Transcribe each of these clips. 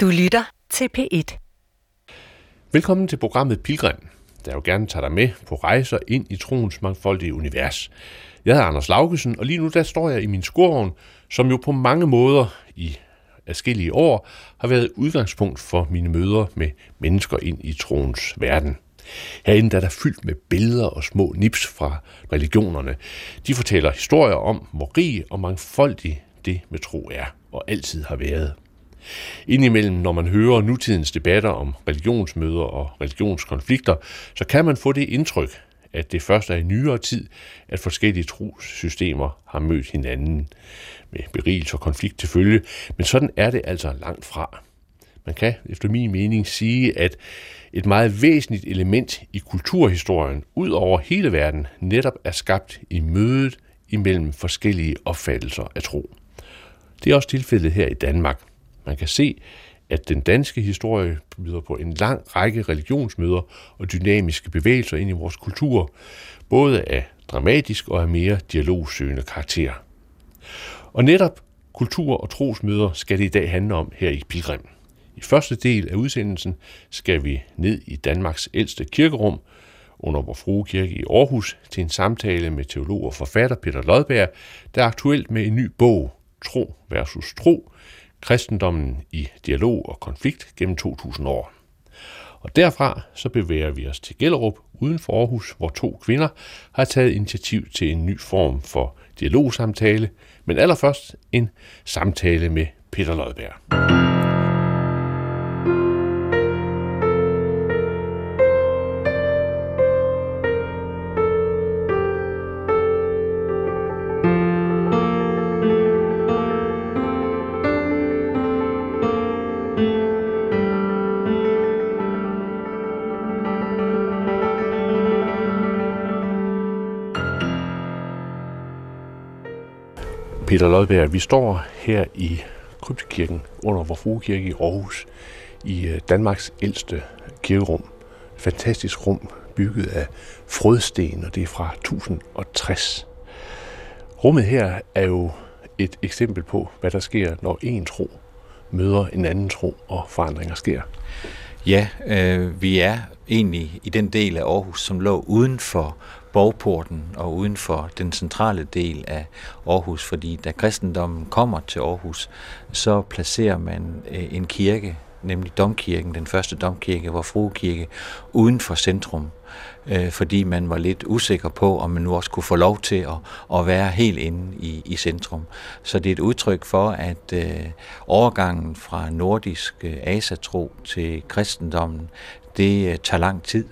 Du lytter til P1. Velkommen til programmet Pilgrim, der jo gerne tager dig med på rejser ind i troens mangfoldige univers. Jeg hedder Anders Laugesen, og lige nu der står jeg i min skurvogn, som jo på mange måder i adskillige år har været udgangspunkt for mine møder med mennesker ind i troens verden. Herinde er der fyldt med billeder og små nips fra religionerne. De fortæller historier om, hvor rig og mangfoldig det med tro er, og altid har været. Indimellem, når man hører nutidens debatter om religionsmøder og religionskonflikter, så kan man få det indtryk, at det først er i nyere tid, at forskellige trossystemer har mødt hinanden med berigelse og konflikt til følge, men sådan er det altså langt fra. Man kan efter min mening sige, at et meget væsentligt element i kulturhistorien ud over hele verden netop er skabt i mødet imellem forskellige opfattelser af tro. Det er også tilfældet her i Danmark. Man kan se, at den danske historie byder på en lang række religionsmøder og dynamiske bevægelser ind i vores kultur, både af dramatisk og af mere dialogsøgende karakter. Og netop kultur- og trosmøder skal det i dag handle om her i Pilgrim. I første del af udsendelsen skal vi ned i Danmarks ældste kirkerum, under vor frue kirke i Aarhus, til en samtale med teolog og forfatter Peter Lodberg, der er aktuelt med en ny bog, Tro versus Tro, kristendommen i dialog og konflikt gennem 2000 år. Og derfra så bevæger vi os til Gellerup uden for Aarhus, hvor to kvinder har taget initiativ til en ny form for dialogsamtale, men allerførst en samtale med Peter Lodberg. Peter Lodberg, vi står her i Kryptekirken under vor Frue i Aarhus i øh, Danmarks ældste kirkerum. Fantastisk rum, bygget af frødsten, og det er fra 1060. Rummet her er jo et eksempel på, hvad der sker, når en tro møder en anden tro, og forandringer sker. Ja, øh, vi er egentlig i den del af Aarhus, som lå uden for borgporten og uden for den centrale del af Aarhus, fordi da kristendommen kommer til Aarhus, så placerer man øh, en kirke, nemlig Domkirken, den første domkirke, hvor Fruekirke, uden for centrum, øh, fordi man var lidt usikker på, om man nu også kunne få lov til at, at være helt inde i, i centrum. Så det er et udtryk for, at øh, overgangen fra nordisk øh, asatro til kristendommen, det øh, tager lang tid.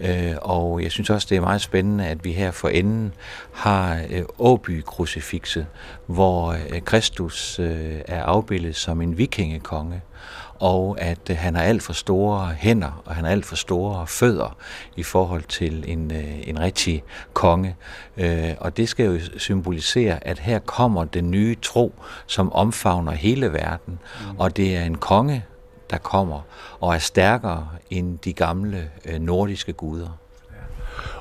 Øh, og jeg synes også, det er meget spændende, at vi her for enden har øh, Åby-krucifixet, hvor øh, Kristus øh, er afbildet som en vikingekonge, og at øh, han har alt for store hænder, og han har alt for store fødder i forhold til en, øh, en rigtig konge. Øh, og det skal jo symbolisere, at her kommer den nye tro, som omfavner hele verden, mm. og det er en konge, der kommer og er stærkere end de gamle øh, nordiske guder.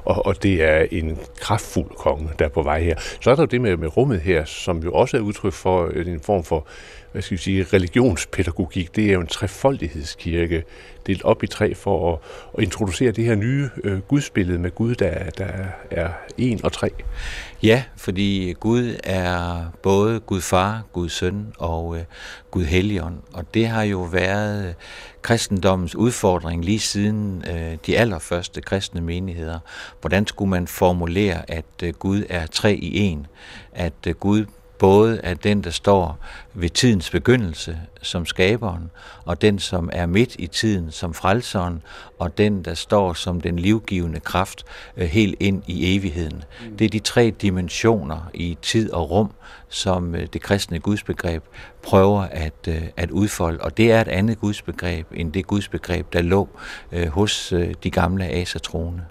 Og, og det er en kraftfuld konge, der er på vej her. Så er der jo det med, med rummet her, som jo også er udtryk for øh, en form for hvad skal vi sige, religionspædagogik. Det er jo en trefoldighedskirke, delt op i tre for at, at introducere det her nye øh, gudsbillede med Gud, der, der er en og tre. Ja, fordi Gud er både Gud far, Gud søn og øh, Gud helligånd. Og det har jo været øh, kristendommens udfordring lige siden øh, de allerførste kristne menigheder. Hvordan skulle man formulere, at øh, Gud er tre i en? At øh, Gud både er den, der står ved tidens begyndelse som skaberen, og den, som er midt i tiden som frelseren, og den, der står som den livgivende kraft øh, helt ind i evigheden. Mm. Det er de tre dimensioner i tid og rum, som øh, det kristne gudsbegreb prøver at, øh, at udfolde, og det er et andet gudsbegreb end det gudsbegreb, der lå hos de gamle asatroende.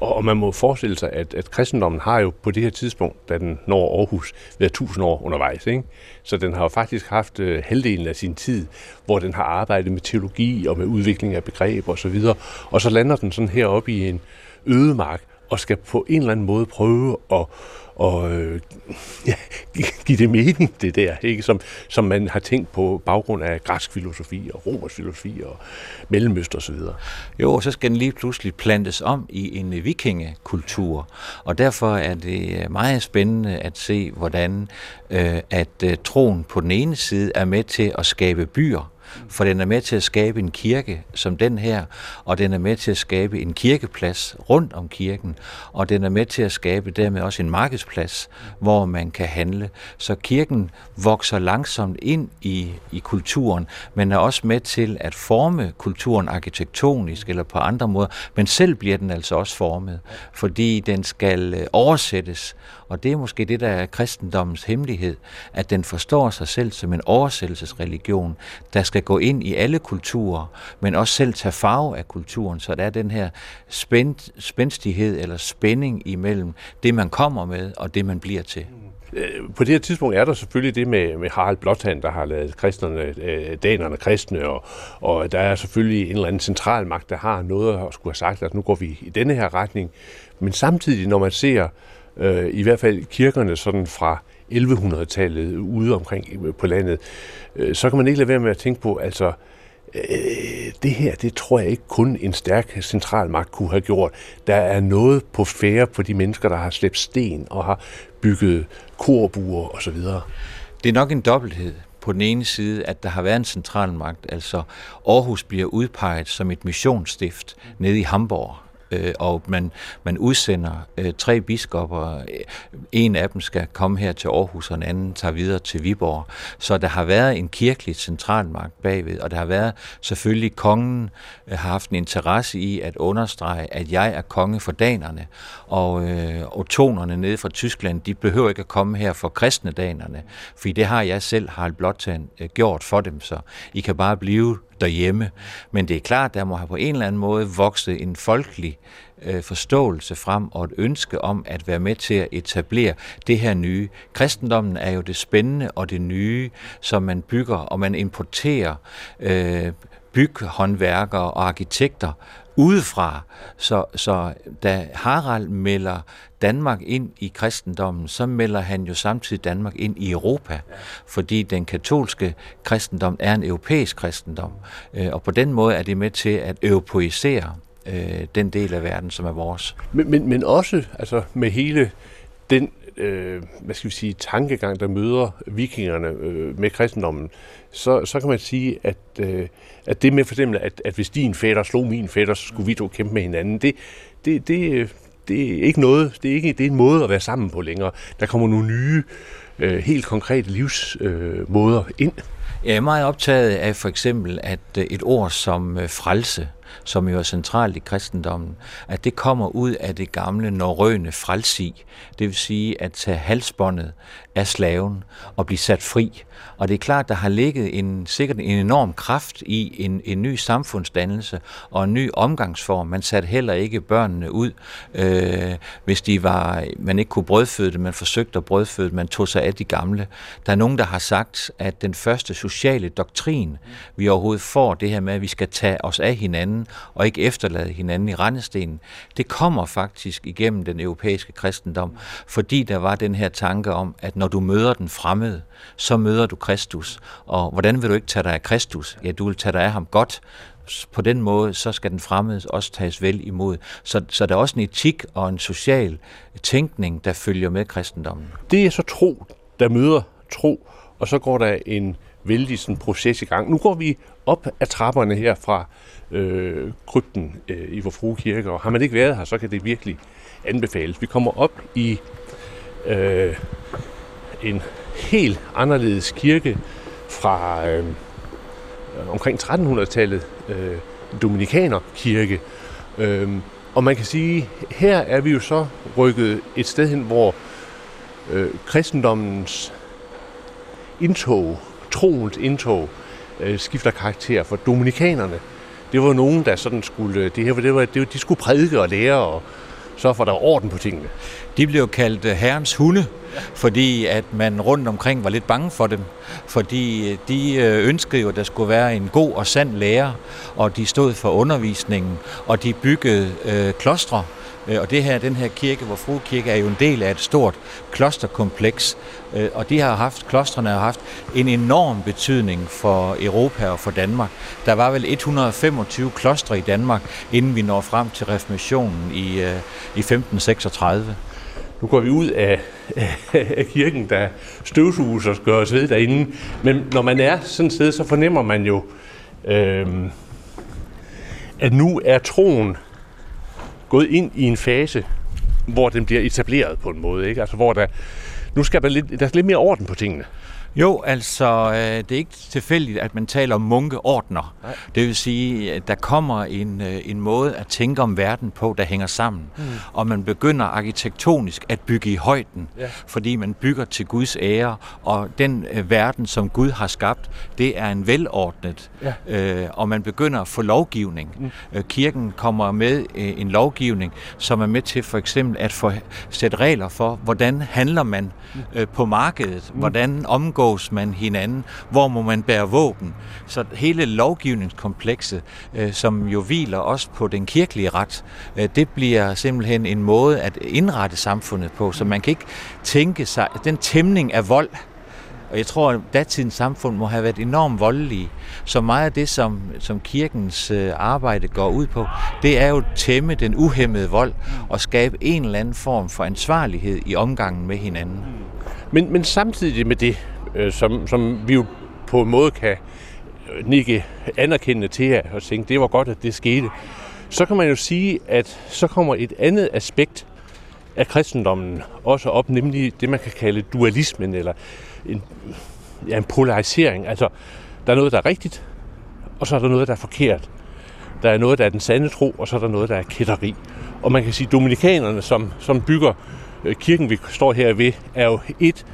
Og, og man må forestille sig, at, at kristendommen har jo på det her tidspunkt, da den når Aarhus, været tusind år undervejs. Ikke? Så den har jo faktisk haft øh, halvdelen af sin tid, hvor den har arbejdet med teologi og med udvikling af begreber osv. Og så lander den sådan heroppe i en ødemark, og skal på en eller anden måde prøve at og øh, ja, give det mening, det der, ikke? Som, som man har tænkt på baggrund af græsk filosofi og romersk filosofi og mellemøst og så videre. Jo, og så skal den lige pludselig plantes om i en vikingekultur, og derfor er det øh, meget spændende at se, hvordan øh, at øh, troen på den ene side er med til at skabe byer, for den er med til at skabe en kirke som den her, og den er med til at skabe en kirkeplads rundt om kirken, og den er med til at skabe dermed også en markedsplads, hvor man kan handle. Så kirken vokser langsomt ind i, i kulturen, men er også med til at forme kulturen arkitektonisk eller på andre måder, men selv bliver den altså også formet, fordi den skal øh, oversættes, og det er måske det, der er kristendommens hemmelighed, at den forstår sig selv som en oversættelsesreligion, der skal gå ind i alle kulturer, men også selv tage farve af kulturen, så der er den her spænd, spændstighed eller spænding imellem det, man kommer med, og det, man bliver til. Øh, på det her tidspunkt er der selvfølgelig det med, med Harald Blåtand, der har lavet kristnerne, øh, danerne kristne, og, og der er selvfølgelig en eller anden centralmagt, der har noget at skulle have sagt, at nu går vi i denne her retning. Men samtidig, når man ser øh, i hvert fald kirkerne sådan fra 1100-tallet ude omkring øh, på landet, øh, så kan man ikke lade være med at tænke på, altså, øh, det her, det tror jeg ikke kun en stærk centralmagt kunne have gjort. Der er noget på færre på de mennesker, der har slæbt sten og har bygget korbuer osv. Det er nok en dobbelthed på den ene side, at der har været en centralmagt, altså Aarhus bliver udpeget som et missionsstift nede i Hamburg, øh, og man, man udsender øh, tre biskopper. En af dem skal komme her til Aarhus, og en anden tager videre til Viborg. Så der har været en kirkelig centralmagt bagved, og der har været selvfølgelig kongen øh, har haft en interesse i at understrege, at jeg er konge for danerne, og øh, otonerne nede fra Tyskland, de behøver ikke at komme her for kristne danerne, for det har jeg selv, Harald Blåtand, øh, gjort for dem, så I kan bare blive derhjemme. Men det er klart, der må have på en eller anden måde vokset en folkelig øh, forståelse frem og et ønske om at være med til at etablere det her nye. Kristendommen er jo det spændende og det nye, som man bygger, og man importerer øh, byghåndværkere og arkitekter udefra. Så, så da Harald melder Danmark ind i kristendommen, så melder han jo samtidig Danmark ind i Europa, fordi den katolske kristendom er en europæisk kristendom, øh, og på den måde er det med til at europæisere øh, den del af verden, som er vores. Men, men, men også altså med hele den øh, hvad skal vi sige, tankegang, der møder vikingerne øh, med kristendommen, så, så kan man sige, at, øh, at det med for eksempel, at, at hvis din fætter slog min fætter, så skulle vi to kæmpe med hinanden, det, det, det, det er ikke noget, det er, ikke, det er en måde at være sammen på længere. Der kommer nogle nye, øh, helt konkrete livsmåder øh, ind. Jeg er meget optaget af for eksempel, at øh, et ord som øh, frelse, som jo er centralt i kristendommen, at det kommer ud af det gamle norrøne frelsi, det vil sige at tage halsbåndet af slaven og blive sat fri. Og det er klart, der har ligget en, sikkert en enorm kraft i en, en ny samfundsdannelse og en ny omgangsform. Man satte heller ikke børnene ud, øh, hvis de var, man ikke kunne brødføde dem, man forsøgte at brødføde dem, man tog sig af de gamle. Der er nogen, der har sagt, at den første sociale doktrin, vi overhovedet får, det her med, at vi skal tage os af hinanden og ikke efterlade hinanden i rendestenen, det kommer faktisk igennem den europæiske kristendom, fordi der var den her tanke om, at når du møder den fremmede, så møder du Kristus. Og hvordan vil du ikke tage dig af Kristus? Ja, du vil tage dig af ham godt. På den måde, så skal den fremmede også tages vel imod. Så, så der er også en etik og en social tænkning, der følger med kristendommen. Det er så tro, der møder tro, og så går der en vældig sådan, proces i gang. Nu går vi op ad trapperne her fra øh, krypten øh, i Vor Kirke, og har man ikke været her, så kan det virkelig anbefales. Vi kommer op i øh, en helt anderledes kirke fra øh, omkring 1300-tallet, øh, Dominikanerkirke. Øh, og man kan sige, her er vi jo så rykket et sted hen, hvor øh, kristendommens indtog, troens indtog, øh, skifter karakter for dominikanerne. Det var nogen, der sådan skulle, øh, det her, det var, det var, de skulle prædike og lære og så får der orden på tingene. De blev kaldt øh, herrens hunde, fordi at man rundt omkring var lidt bange for dem. Fordi øh, de ønskede jo, at der skulle være en god og sand lærer, og de stod for undervisningen, og de byggede øh, klostre Øh, og det her, den her kirke, hvor Fru Kirke er jo en del af et stort klosterkompleks, øh, og de har haft, klostrene har haft en enorm betydning for Europa og for Danmark. Der var vel 125 klostre i Danmark, inden vi når frem til reformationen i, øh, i 1536. Nu går vi ud af, af kirken, der støvsuges og gør os ved derinde. Men når man er sådan et sted, så fornemmer man jo, øh, at nu er troen gået ind i en fase, hvor den bliver etableret på en måde. Ikke? Altså, hvor der, nu skal der lidt, der er lidt mere orden på tingene. Jo, altså, øh, det er ikke tilfældigt, at man taler om munkeordner. Nej. Det vil sige, at der kommer en, øh, en måde at tænke om verden på, der hænger sammen. Mm. Og man begynder arkitektonisk at bygge i højden, ja. fordi man bygger til Guds ære. Og den øh, verden, som Gud har skabt, det er en velordnet. Ja. Øh, og man begynder at få lovgivning. Mm. Kirken kommer med en lovgivning, som er med til for eksempel at få sætte regler for, hvordan handler man mm. øh, på markedet, mm. hvordan omgår omgås man hinanden, hvor må man bære våben. Så hele lovgivningskomplekset, øh, som jo hviler også på den kirkelige ret, øh, det bliver simpelthen en måde at indrette samfundet på, så man kan ikke tænke sig, den tæmning af vold, og jeg tror, at datidens samfund må have været enormt voldelige. Så meget af det, som, som kirkens øh, arbejde går ud på, det er jo at tæmme den uhemmede vold og skabe en eller anden form for ansvarlighed i omgangen med hinanden. Men, men samtidig med det, øh, som, som vi jo på en måde kan nikke anerkendende til og tænke, det var godt, at det skete, så kan man jo sige, at så kommer et andet aspekt af kristendommen også op, nemlig det, man kan kalde dualismen, eller en, ja, en polarisering. Altså, der er noget, der er rigtigt, og så er der noget, der er forkert. Der er noget, der er den sande tro, og så er der noget, der er kætteri. Og man kan sige, at dominikanerne, som, som bygger øh, kirken, vi står her ved, er jo et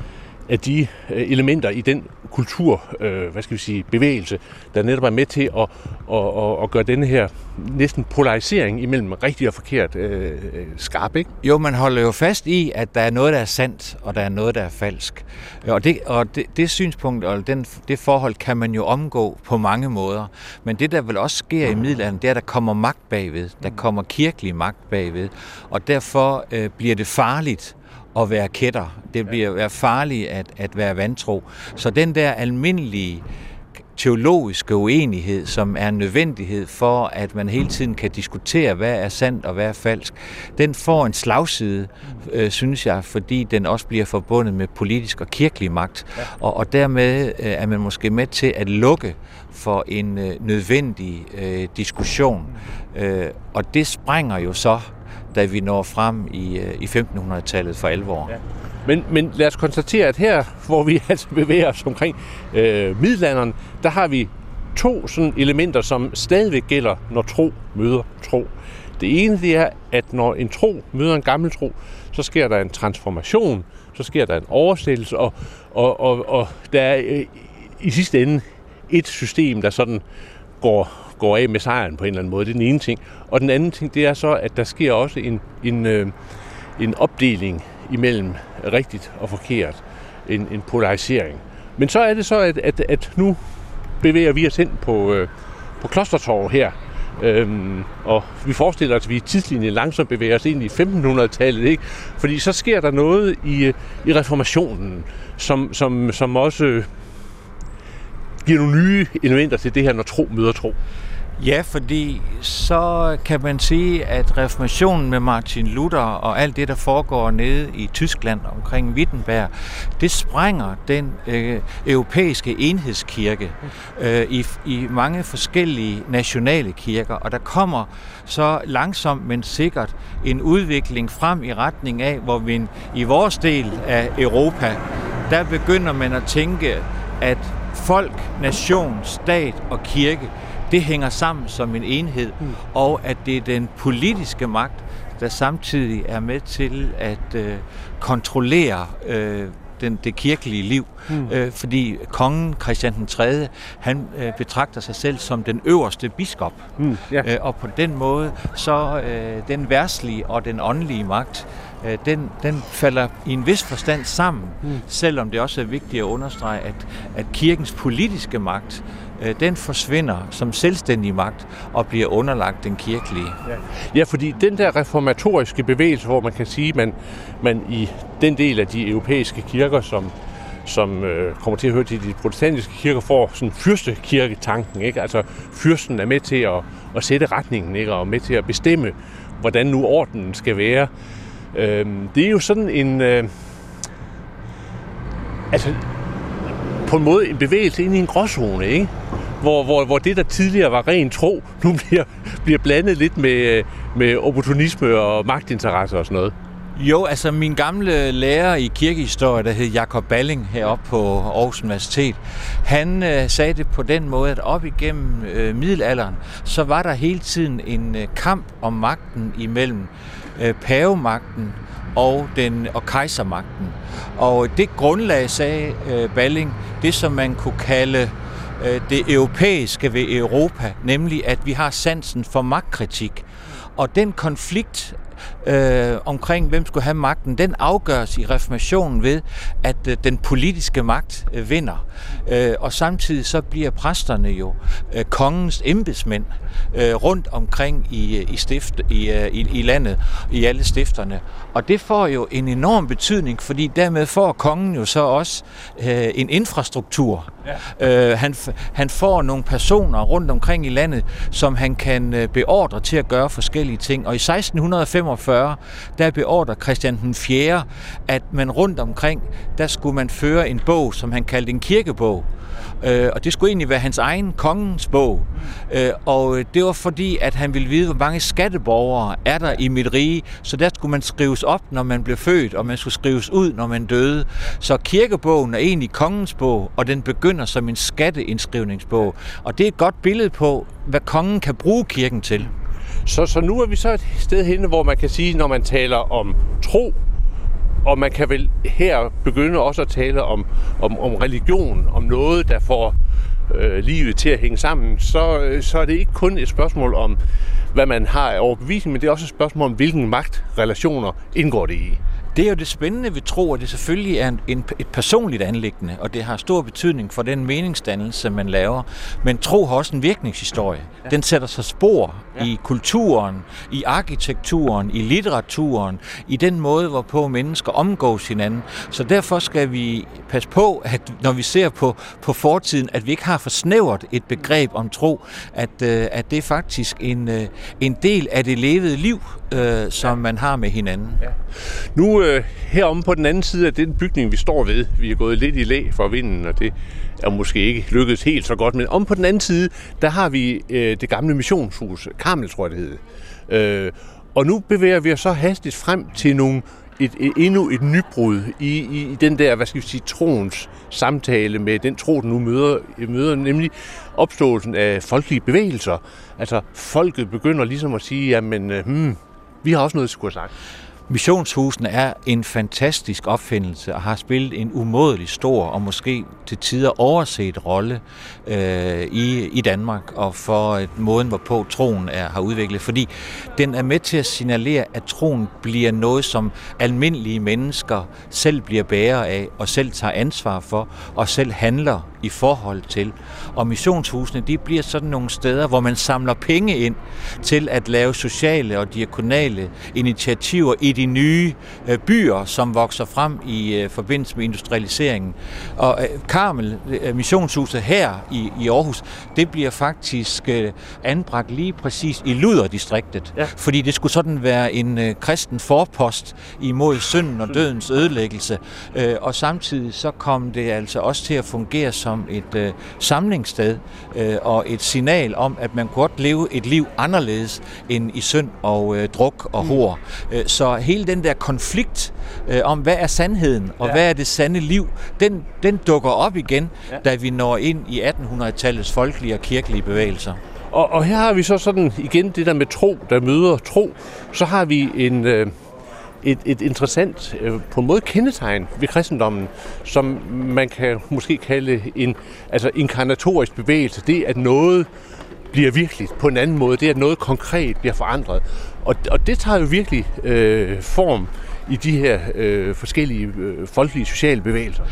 af de øh, elementer i den kultur, øh, hvad skal vi sige, bevægelse, der netop er med til at, at, at, at gøre denne her næsten polarisering imellem rigtigt og forkert øh, øh skarp, ikke? Jo, man holder jo fast i, at der er noget, der er sandt, og der er noget, der er falsk. Og det, og det, det synspunkt og den, det forhold kan man jo omgå på mange måder. Men det, der vel også sker i middelalderen, det er, at der kommer magt bagved. Der kommer kirkelig magt bagved. Og derfor øh, bliver det farligt at være kætter. Det bliver være farligt at, at være vantro. Så den der almindelige teologiske uenighed, som er en nødvendighed for, at man hele tiden kan diskutere, hvad er sandt og hvad er falsk, den får en slagside, øh, synes jeg, fordi den også bliver forbundet med politisk og kirkelig magt. Ja. Og, og dermed øh, er man måske med til at lukke for en øh, nødvendig øh, diskussion. Øh, og det sprænger jo så da vi når frem i, øh, i 1500-tallet for alvor. Ja. Men, men lad os konstatere, at her, hvor vi altså bevæger os omkring øh, middelalderen, der har vi to sådan elementer, som stadigvæk gælder, når tro møder tro. Det ene det er, at når en tro møder en gammel tro, så sker der en transformation, så sker der en oversættelse, og, og, og, og der er øh, i sidste ende et system, der sådan går går af med sejren på en eller anden måde. Det er den ene ting. Og den anden ting, det er så, at der sker også en, en, øh, en opdeling imellem rigtigt og forkert. En, en polarisering. Men så er det så, at, at, at nu bevæger vi os hen på, øh, på Klostertorv her. Øhm, og vi forestiller os, at vi i tidslinjen langsomt bevæger os ind i 1500-tallet, ikke? Fordi så sker der noget i, øh, i reformationen, som, som, som også giver nogle nye elementer til det her, når tro møder tro. Ja, fordi så kan man sige, at reformationen med Martin Luther og alt det, der foregår nede i Tyskland omkring Wittenberg, det sprænger den øh, europæiske enhedskirke øh, i, i mange forskellige nationale kirker, og der kommer så langsomt, men sikkert en udvikling frem i retning af, hvor vi i vores del af Europa, der begynder man at tænke, at folk, nation, stat og kirke, det hænger sammen som en enhed, mm. og at det er den politiske magt, der samtidig er med til at øh, kontrollere øh, den, det kirkelige liv. Mm. Øh, fordi kongen Christian den 3. han øh, betragter sig selv som den øverste biskop. Mm, yeah. øh, og på den måde, så øh, den værslige og den åndelige magt, øh, den, den falder i en vis forstand sammen, mm. selvom det også er vigtigt at understrege, at, at kirkens politiske magt Øh, den forsvinder som selvstændig magt og bliver underlagt den kirkelige. Ja, ja fordi den der reformatoriske bevægelse, hvor man kan sige, at man, man i den del af de europæiske kirker, som som øh, kommer til at høre til de protestantiske kirker, får sådan fyrstekirketanken. Ikke? Altså fyrsten er med til at, at sætte retningen, ikke? og med til at bestemme, hvordan nu ordenen skal være. Øh, det er jo sådan en... Øh, altså, på en måde en bevægelse ind i en gråzone, ikke? Hvor, hvor, hvor det, der tidligere var ren tro, nu bliver, bliver blandet lidt med, med opportunisme og magtinteresse og sådan noget. Jo, altså min gamle lærer i kirkehistorie, der hed Jakob Balling heroppe på Aarhus Universitet, han øh, sagde det på den måde, at op igennem øh, middelalderen, så var der hele tiden en øh, kamp om magten imellem øh, pavemagten og, den, og kejsermagten. Og det grundlag, sagde øh, Balling, det som man kunne kalde øh, det europæiske ved Europa, nemlig at vi har sansen for magtkritik. Og den konflikt øh, omkring, hvem skulle have magten, den afgøres i reformationen ved, at øh, den politiske magt øh, vinder. Øh, og samtidig så bliver præsterne jo øh, kongens embedsmænd øh, rundt omkring i, øh, i, stift, i, øh, i, i landet, i alle stifterne. Og det får jo en enorm betydning, fordi dermed får kongen jo så også øh, en infrastruktur. Ja. Øh, han, han får nogle personer rundt omkring i landet, som han kan øh, beordre til at gøre forskellige ting. Og i 1645, der beordrer Christian den 4., at man rundt omkring, der skulle man føre en bog, som han kaldte en kirkebog. Øh, og det skulle egentlig være hans egen kongens bog. Øh, og det var fordi, at han ville vide, hvor mange skatteborgere er der i mit rige. Så der skulle man skrives op, når man blev født, og man skulle skrives ud, når man døde. Så kirkebogen er egentlig kongens bog, og den begynder som en skatteindskrivningsbog. Og det er et godt billede på, hvad kongen kan bruge kirken til. Så, så nu er vi så et sted henne, hvor man kan sige, når man taler om tro, og man kan vel her begynde også at tale om, om, om religion, om noget, der får øh, livet til at hænge sammen, så, øh, så er det ikke kun et spørgsmål om, hvad man har af overbevisning, men det er også et spørgsmål om, hvilken magtrelationer indgår det i. Det er jo det spændende ved tro, at det selvfølgelig er en, en, et personligt anlæggende, og det har stor betydning for den meningsdannelse, man laver. Men tro har også en virkningshistorie. Ja. Den sætter sig spor ja. i kulturen, i arkitekturen, i litteraturen, i den måde, hvorpå mennesker omgås hinanden. Så derfor skal vi passe på, at når vi ser på, på fortiden, at vi ikke har for snævert et begreb om tro, at, øh, at det er faktisk en, øh, en del af det levede liv, øh, som man har med hinanden. Ja. Nu øh, heromme på den anden side af den bygning, vi står ved, vi er gået lidt i læ for vinden, og det er måske ikke lykkedes helt så godt, men om på den anden side, der har vi øh, det gamle missionshus, Karmel tror jeg det hed. Øh, og nu bevæger vi os så hastigt frem til nogle et, et, endnu et nybrud i, i, i den der, hvad skal vi sige, troens samtale med den tro, den nu møder, møder nemlig opståelsen af folkelige bevægelser. Altså, folket begynder ligesom at sige, jamen, øh, hmm, vi har også noget, at skulle have sagt. Missionshusene er en fantastisk opfindelse og har spillet en umådelig stor og måske til tider overset rolle øh, i, i Danmark og for et måden, hvorpå troen er, har udviklet. Fordi den er med til at signalere, at troen bliver noget, som almindelige mennesker selv bliver bærere af og selv tager ansvar for og selv handler i forhold til. Og missionshusene, de bliver sådan nogle steder, hvor man samler penge ind til at lave sociale og diakonale initiativer i de nye øh, byer, som vokser frem i øh, forbindelse med industrialiseringen. Og Karmel, øh, missionshuset her i, i Aarhus, det bliver faktisk anbragt lige præcis i Luderdistriktet, ja. fordi det skulle sådan være en kristen forpost imod synden og dødens ødelæggelse. Og samtidig så kom det altså også til at fungere som et samlingssted og et signal om, at man godt leve et liv anderledes end i synd og druk og mm. hår. Mm. så hele den der konflikt øh, om, hvad er sandheden og ja. hvad er det sande liv, den, den dukker op igen, ja. da vi når ind i 1800-tallets folkelige og kirkelige bevægelser. Og, og her har vi så sådan igen det der med tro, der møder tro. Så har vi en... Øh et, et interessant øh, på en måde kendetegn ved kristendommen, som man kan måske kalde en altså inkarnatorisk bevægelse. Det at noget bliver virkeligt på en anden måde. Det at noget konkret bliver forandret. Og, og det tager jo virkelig øh, form i de her øh, forskellige øh, folkelige sociale bevægelser.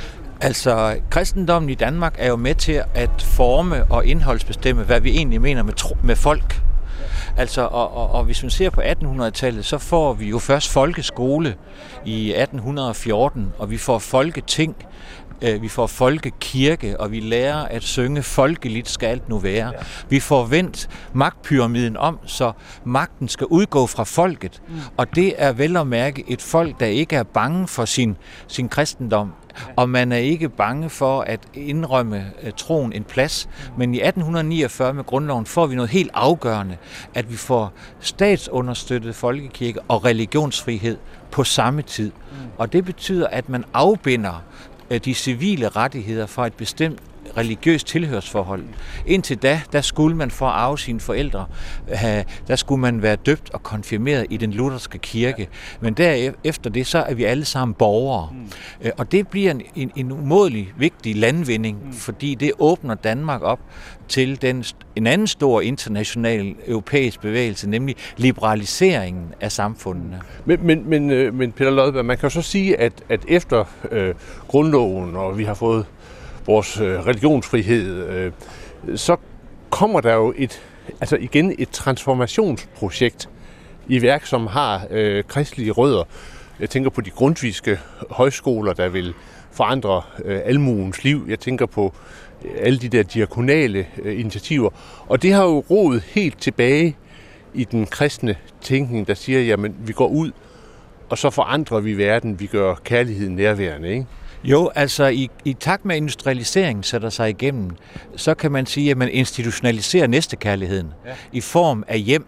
Altså, kristendommen i Danmark er jo med til at forme og indholdsbestemme, hvad vi egentlig mener med, tro, med folk. Altså, og, og, og hvis man ser på 1800-tallet, så får vi jo først folkeskole i 1814, og vi får folketing, vi får folkekirke, og vi lærer at synge folkeligt skal alt nu være. Vi får vendt magtpyramiden om, så magten skal udgå fra folket. Mm. Og det er vel at mærke et folk, der ikke er bange for sin, sin kristendom, og man er ikke bange for at indrømme uh, troen en plads. Men i 1849 med grundloven får vi noget helt afgørende, at vi får statsunderstøttet folkekirke og religionsfrihed på samme tid. Og det betyder, at man afbinder de civile rettigheder fra et bestemt religiøst tilhørsforhold. Indtil da, der skulle man for at arve sine forældre, der skulle man være døbt og konfirmeret i den lutherske kirke. Men derefter det, så er vi alle sammen borgere. Mm. Og det bliver en, en, en umådelig vigtig landvinding, mm. fordi det åbner Danmark op til den, en anden stor international europæisk bevægelse, nemlig liberaliseringen af samfundene. Men, men, men, øh, men Peter Lodberg, man kan jo så sige, at, at efter øh, grundloven, og vi har fået vores øh, religionsfrihed, øh, så kommer der jo et, altså igen et transformationsprojekt i værk, som har øh, kristelige rødder. Jeg tænker på de grundviske højskoler, der vil forandre øh, almuens liv. Jeg tænker på øh, alle de der diakonale øh, initiativer. Og det har jo roet helt tilbage i den kristne tænkning, der siger, jamen vi går ud, og så forandrer vi verden, vi gør kærligheden nærværende, ikke? Jo, altså i, i takt med industrialiseringen sætter sig igennem, så kan man sige, at man institutionaliserer næstekærligheden ja. i form af hjem.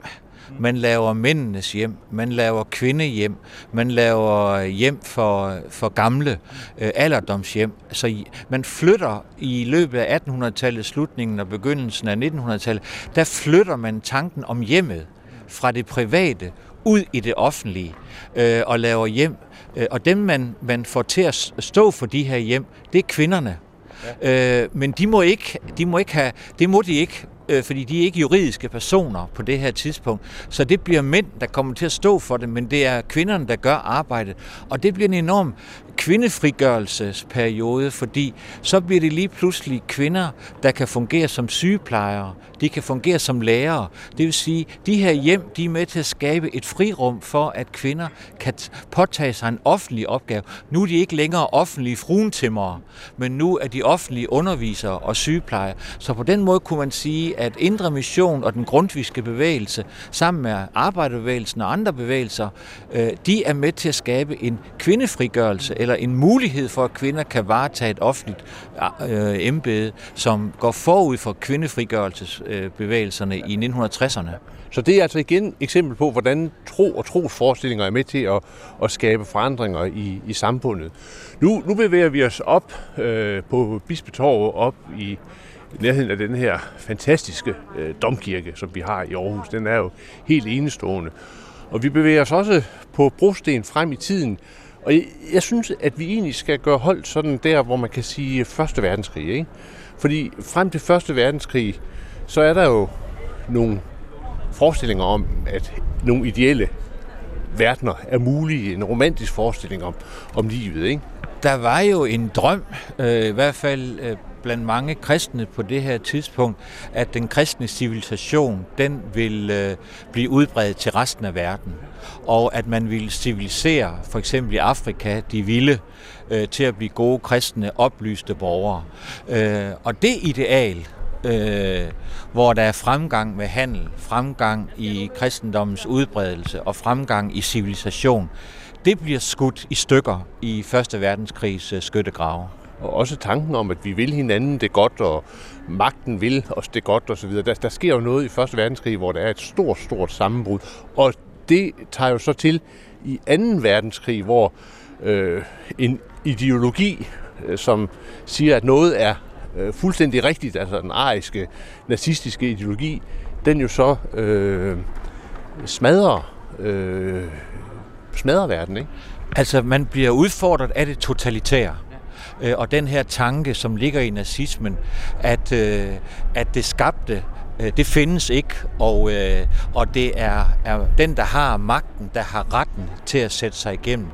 Man laver mændenes hjem, man laver kvindehjem, man laver hjem for, for gamle øh, alderdomshjem. Så man flytter i løbet af 1800-tallet, slutningen og begyndelsen af 1900-tallet, der flytter man tanken om hjemmet fra det private ud i det offentlige øh, og laver hjem og dem, man, man får til at stå for de her hjem, det er kvinderne. Ja. Øh, men de må ikke, de må ikke have, det må de ikke, øh, fordi de er ikke juridiske personer på det her tidspunkt. Så det bliver mænd, der kommer til at stå for det, men det er kvinderne, der gør arbejdet. Og det bliver en enorm kvindefrigørelsesperiode, fordi så bliver det lige pludselig kvinder, der kan fungere som sygeplejere, de kan fungere som lærere. Det vil sige, de her hjem, de er med til at skabe et frirum for, at kvinder kan påtage sig en offentlig opgave. Nu er de ikke længere offentlige fruentimmere, men nu er de offentlige undervisere og sygeplejere. Så på den måde kunne man sige, at Indre Mission og den grundviske bevægelse, sammen med arbejderbevægelsen og andre bevægelser, øh, de er med til at skabe en kvindefrigørelse eller en mulighed for, at kvinder kan varetage et offentligt øh, embede, som går forud for kvindefrigørelsesbevægelserne øh, i 1960'erne. Så det er altså igen et eksempel på, hvordan tro og trosforestillinger er med til at, at skabe forandringer i, i samfundet. Nu, nu bevæger vi os op øh, på Bispetorvet, op i nærheden af den her fantastiske øh, domkirke, som vi har i Aarhus. Den er jo helt enestående. Og vi bevæger os også på brosten frem i tiden, og jeg, jeg synes, at vi egentlig skal gøre hold sådan der, hvor man kan sige øh, Første Verdenskrig. Ikke? Fordi frem til Første Verdenskrig, så er der jo nogle forestillinger om, at nogle ideelle verdener er mulige. En romantisk forestilling om, om livet. Ikke? Der var jo en drøm, øh, i hvert fald øh, blandt mange kristne på det her tidspunkt, at den kristne civilisation, den vil øh, blive udbredt til resten af verden. Og at man vil civilisere, for eksempel i Afrika, de vilde, øh, til at blive gode kristne, oplyste borgere. Øh, og det ideal, øh, hvor der er fremgang med handel, fremgang i kristendommens udbredelse og fremgang i civilisation, det bliver skudt i stykker i Første Verdenskrigs øh, skyttegrave og også tanken om, at vi vil hinanden det godt, og magten vil os det godt osv. Der, der sker jo noget i Første Verdenskrig, hvor der er et stort, stort sammenbrud. Og det tager jo så til i 2. verdenskrig, hvor øh, en ideologi, øh, som siger, at noget er øh, fuldstændig rigtigt, altså den ariske, nazistiske ideologi, den jo så øh, smadrer, øh, smadrer verden, ikke? Altså, man bliver udfordret af det totalitære øh, og den her tanke, som ligger i nazismen, at, øh, at det skabte Øh, det findes ikke, og, øh, og det er, er den, der har magten, der har retten til at sætte sig igennem.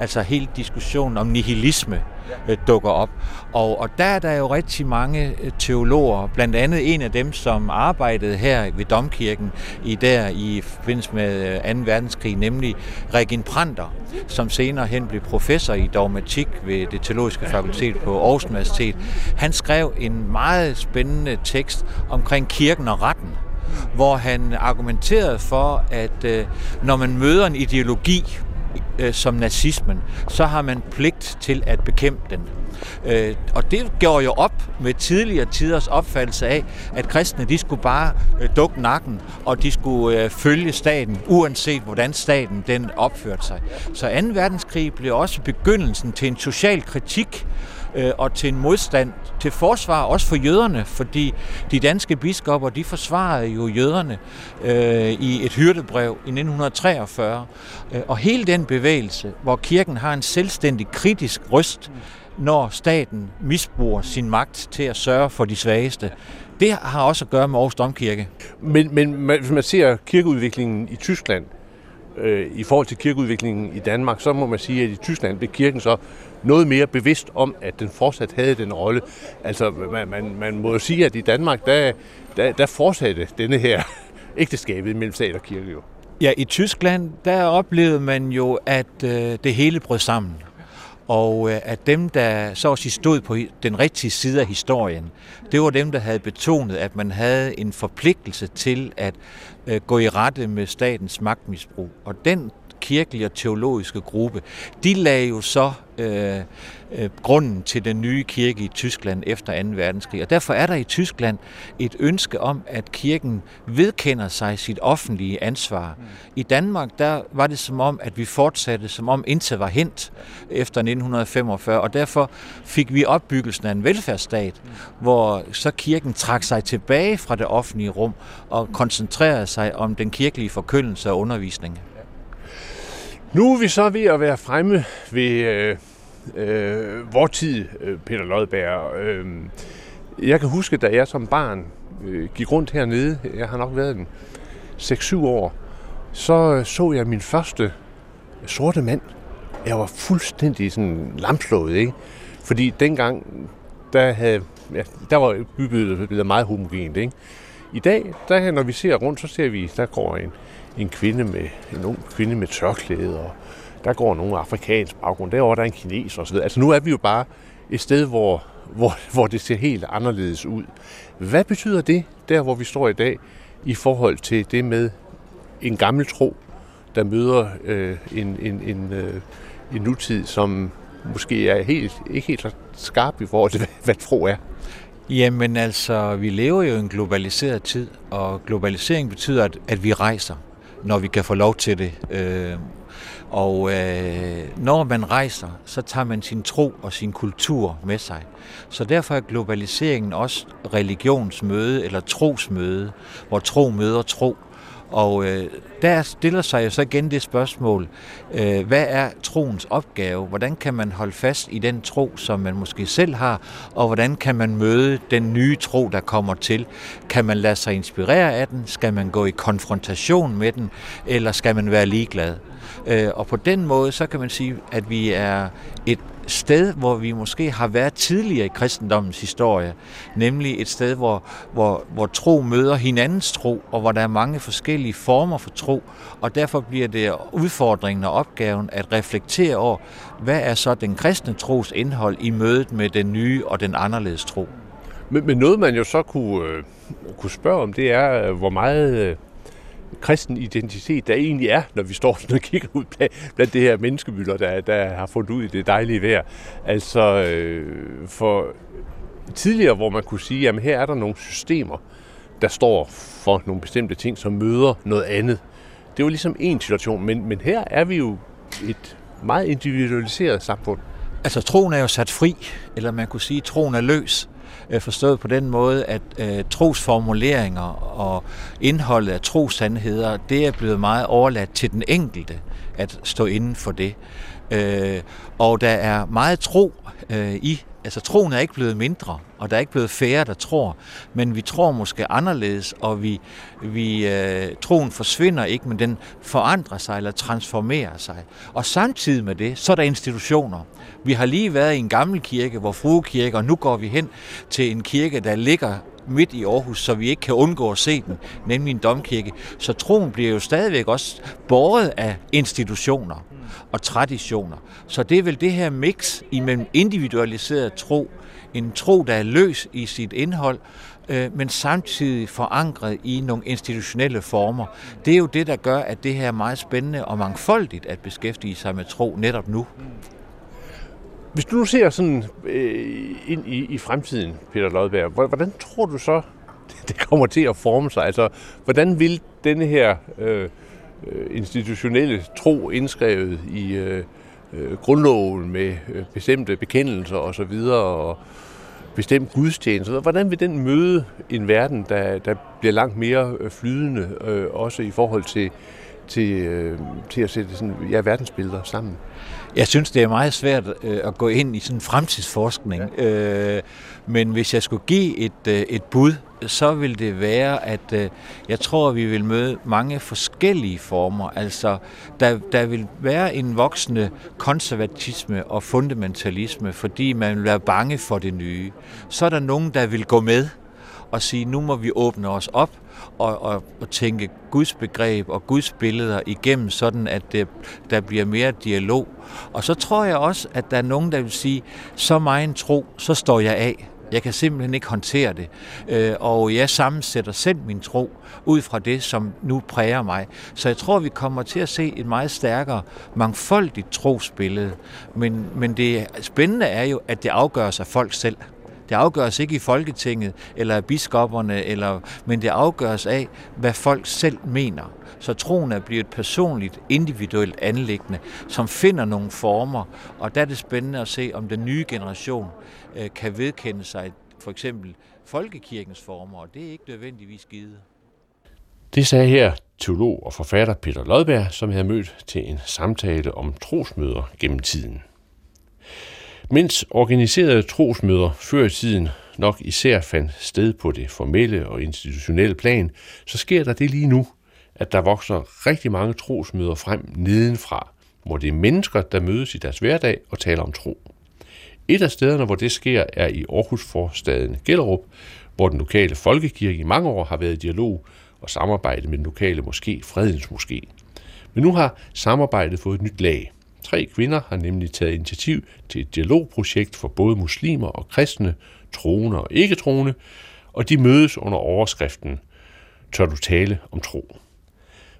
Altså hele diskussionen om nihilisme øh, dukker op. Og, og der er der jo rigtig mange øh, teologer, blandt andet en af dem, som arbejdede her ved Domkirken i der i forbindelse med 2. Øh, verdenskrig, nemlig Regin Pranter, som senere hen blev professor i dogmatik ved det teologiske fakultet på Aarhus Universitet. Han skrev en meget spændende tekst omkring kirken og retten, hvor han argumenterede for, at øh, når man møder en ideologi, øh, som nazismen, så har man pligt til at bekæmpe den. Øh, og det gjorde jo op med tidligere tiders opfattelse af, at kristne de skulle bare øh, dukke nakken, og de skulle øh, følge staten, uanset hvordan staten den opførte sig. Så 2. verdenskrig blev også begyndelsen til en social kritik øh, og til en modstand til forsvar også for jøderne, fordi de danske biskopper, de forsvarede jo jøderne øh, i et hyrdebrev i 1943. Øh, og hele den bevægelse, hvor kirken har en selvstændig kritisk røst, når staten misbruger sin magt til at sørge for de svageste, det har også at gøre med Aarhus Domkirke. Men, men hvis man ser kirkeudviklingen i Tyskland, øh, i forhold til kirkeudviklingen i Danmark, så må man sige, at i Tyskland blev kirken så noget mere bevidst om, at den fortsat havde den rolle. Altså, man, man, man må jo sige, at i Danmark, der, der, der fortsatte denne her ægteskabet mellem stat og kirke jo. Ja, i Tyskland, der oplevede man jo, at øh, det hele brød sammen. Og øh, at dem, der så også stod på den rigtige side af historien, det var dem, der havde betonet, at man havde en forpligtelse til at øh, gå i rette med statens magtmisbrug. Og den kirkelige og teologiske gruppe, de lagde jo så øh, øh, grunden til den nye kirke i Tyskland efter 2. verdenskrig. Og derfor er der i Tyskland et ønske om, at kirken vedkender sig sit offentlige ansvar. I Danmark, der var det som om, at vi fortsatte, som om intet var hent efter 1945, og derfor fik vi opbyggelsen af en velfærdsstat, hvor så kirken trak sig tilbage fra det offentlige rum og koncentrerede sig om den kirkelige forkyndelse og undervisning. Nu er vi så ved at være fremme ved øh, øh, vor tid, øh, Peter Lodberg. Øh, jeg kan huske, da jeg som barn øh, gik rundt hernede, jeg har nok været den 6-7 år, så øh, så jeg min første sorte mand. Jeg var fuldstændig sådan lamslået, ikke? Fordi dengang, der, havde, ja, der var bybilledet meget homogent, ikke? I dag, der, når vi ser rundt, så ser vi, der går en, en kvinde med en ung kvinde med tørklæde, og der går nogen afrikansk baggrund, derovre der er en kineser osv. Altså nu er vi jo bare et sted, hvor, hvor, hvor det ser helt anderledes ud. Hvad betyder det, der hvor vi står i dag, i forhold til det med en gammel tro, der møder øh, en, en, en, øh, en nutid, som måske er helt, ikke helt skarp i forhold til, hvad, hvad tro er? Jamen altså, vi lever jo i en globaliseret tid, og globalisering betyder, at, at vi rejser når vi kan få lov til det. Øh, og øh, når man rejser, så tager man sin tro og sin kultur med sig. Så derfor er globaliseringen også religionsmøde eller trosmøde, hvor tro møder tro. Og øh, der stiller sig jo så igen det spørgsmål, øh, hvad er troens opgave? Hvordan kan man holde fast i den tro, som man måske selv har, og hvordan kan man møde den nye tro, der kommer til? Kan man lade sig inspirere af den? Skal man gå i konfrontation med den? Eller skal man være ligeglad? Øh, og på den måde, så kan man sige, at vi er et sted, hvor vi måske har været tidligere i kristendommens historie, nemlig et sted, hvor, hvor, hvor tro møder hinandens tro, og hvor der er mange forskellige former for tro, og derfor bliver det udfordringen og opgaven at reflektere over, hvad er så den kristne tros indhold i mødet med den nye og den anderledes tro. Men, men noget man jo så kunne, øh, kunne spørge om, det er, øh, hvor meget øh, kristen identitet der egentlig er, når vi står og kigger ud blandt det her menneskemylder, der, der har fundet ud i det dejlige vejr. Altså øh, for tidligere, hvor man kunne sige, at her er der nogle systemer, der står for nogle bestemte ting, som møder noget andet. Det var ligesom en situation, men, men her er vi jo et meget individualiseret samfund. Altså troen er jo sat fri, eller man kunne sige, at troen er løs. Øh, forstået på den måde, at øh, trosformuleringer og indholdet af trosandheder, det er blevet meget overladt til den enkelte at stå inden for det. Øh, og der er meget tro øh, i Altså troen er ikke blevet mindre, og der er ikke blevet færre, der tror, men vi tror måske anderledes, og vi, vi øh, troen forsvinder ikke, men den forandrer sig eller transformerer sig. Og samtidig med det, så er der institutioner. Vi har lige været i en gammel kirke, hvor fruekirke, og nu går vi hen til en kirke, der ligger midt i Aarhus, så vi ikke kan undgå at se den, nemlig en domkirke. Så troen bliver jo stadigvæk også båret af institutioner og traditioner. Så det er vel det her mix imellem individualiseret tro, en tro, der er løs i sit indhold, øh, men samtidig forankret i nogle institutionelle former. Det er jo det, der gør, at det her er meget spændende og mangfoldigt at beskæftige sig med tro netop nu. Hvis du nu ser sådan øh, ind i, i fremtiden, Peter Lodberg, hvordan tror du så, det kommer til at forme sig? Altså, hvordan vil denne her øh, øh, institutionelle tro indskrevet i øh, øh, grundloven med øh, bestemte bekendelser osv., og, så videre, og bestemt gudstjeneste. Hvordan vil den møde en verden, der, der bliver langt mere øh, flydende, øh, også i forhold til, til, øh, til at sætte sådan, ja, verdensbilleder sammen? Jeg synes, det er meget svært øh, at gå ind i sådan fremtidsforskning. Ja. Øh, men hvis jeg skulle give et, øh, et bud, så vil det være, at øh, jeg tror, at vi vil møde mange forskellige former. Altså, der, der vil være en voksende konservatisme og fundamentalisme, fordi man vil være bange for det nye. Så er der nogen, der vil gå med og sige, nu må vi åbne os op og, og, og tænke Guds begreb og Guds billeder igennem, sådan at det, der bliver mere dialog. Og så tror jeg også, at der er nogen, der vil sige, så meget tro, så står jeg af. Jeg kan simpelthen ikke håndtere det. Øh, og jeg sammensætter selv min tro ud fra det, som nu præger mig. Så jeg tror, vi kommer til at se et meget stærkere, mangfoldigt trosbillede. Men, men det spændende er jo, at det afgøres af folk selv. Det afgøres ikke i Folketinget eller af biskopperne, eller, men det afgøres af, hvad folk selv mener. Så troen er blevet et personligt, individuelt anlæggende, som finder nogle former, og der er det spændende at se, om den nye generation Øh, kan vedkende sig for eksempel folkekirkens former, og det er ikke nødvendigvis givet. Det sagde her teolog og forfatter Peter Lodberg, som jeg havde mødt til en samtale om trosmøder gennem tiden. Mens organiserede trosmøder før i tiden nok især fandt sted på det formelle og institutionelle plan, så sker der det lige nu, at der vokser rigtig mange trosmøder frem nedenfra, hvor det er mennesker, der mødes i deres hverdag og taler om tro. Et af stederne, hvor det sker, er i Aarhus forstaden Gellerup, hvor den lokale folkekirke i mange år har været i dialog og samarbejde med den lokale moské Fredens Moské. Men nu har samarbejdet fået et nyt lag. Tre kvinder har nemlig taget initiativ til et dialogprojekt for både muslimer og kristne, troende og ikke-troende, og de mødes under overskriften Tør du tale om tro?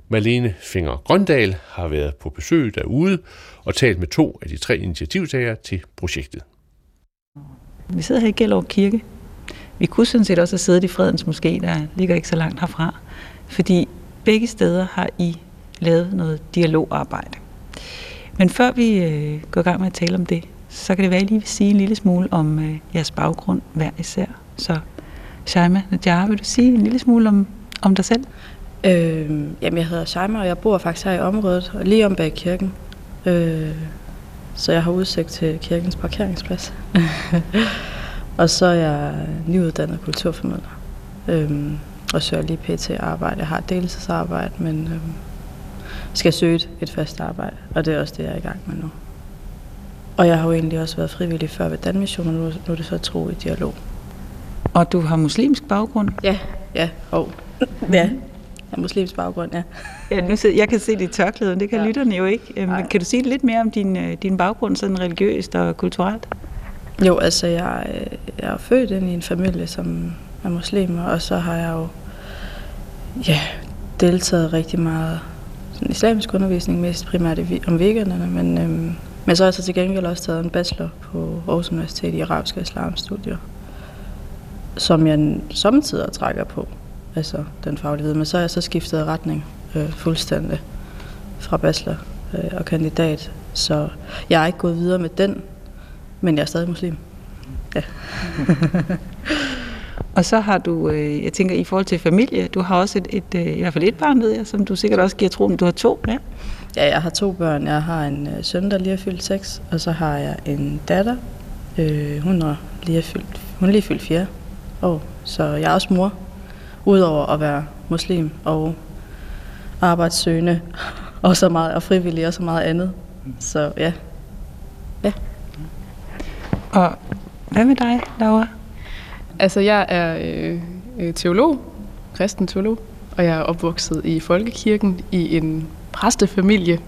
Malene Finger Grøndal har været på besøg derude og talt med to af de tre initiativtagere til projektet. Vi sidder her i Gellerup Kirke. Vi kunne sådan set også have siddet i Fredens Moské, der ligger ikke så langt herfra. Fordi begge steder har I lavet noget dialogarbejde. Men før vi øh, går i gang med at tale om det, så kan det være, at I lige vil sige en lille smule om øh, jeres baggrund hver især. Så Shaima Nadjar, vil du sige en lille smule om, om dig selv? Øh, jamen, jeg hedder Shaima, og jeg bor faktisk her i området, lige om bag kirken. Øh, så jeg har udsigt til kirkens parkeringsplads. og så er jeg nyuddannet kulturformidler. Øh, og søger lige pt. arbejde. Jeg har deltidsarbejde, men øh, skal søge et fast arbejde, og det er også det, jeg er i gang med nu. Og jeg har jo egentlig også været frivillig før ved Danmission, og nu, nu er det så tro i dialog. Og du har muslimsk baggrund? Ja, ja, og ja, har muslimsk baggrund, ja. ja nu sidder, jeg kan se dit tørklæde, det kan ja. lytterne jo ikke. Men Nej. kan du sige lidt mere om din, øh, din baggrund, sådan religiøst og kulturelt? Jo, altså jeg, øh, jeg er født ind i en familie, som er muslimer, og så har jeg jo ja, deltaget rigtig meget sådan islamisk undervisning, mest primært om weekenderne, men, øhm, men så har jeg så til gengæld også taget en bachelor på Aarhus Universitet i arabisk og islamstudier, som jeg samtidig trækker på, altså den faglige viden, men så har jeg så skiftet retning øh, fuldstændig fra bachelor øh, og kandidat, så jeg er ikke gået videre med den, men jeg er stadig muslim. Ja. Og så har du, øh, jeg tænker i forhold til familie, du har også et, et øh, i hvert fald et barn, ved jeg, som du sikkert også giver troen, du har to, ja? Ja, jeg har to børn. Jeg har en øh, søn, der lige er fyldt seks, og så har jeg en datter, Øh, hun, er lige fyldt, hun er lige fyldt fjerde år, så jeg er også mor, udover at være muslim og arbejdssøgende og så meget og frivillig og så meget andet. Så ja. Ja. Og hvad med dig, Laura? Altså, jeg er øh, øh, teolog, kristen teolog, og jeg er opvokset i folkekirken i en præstefamilie,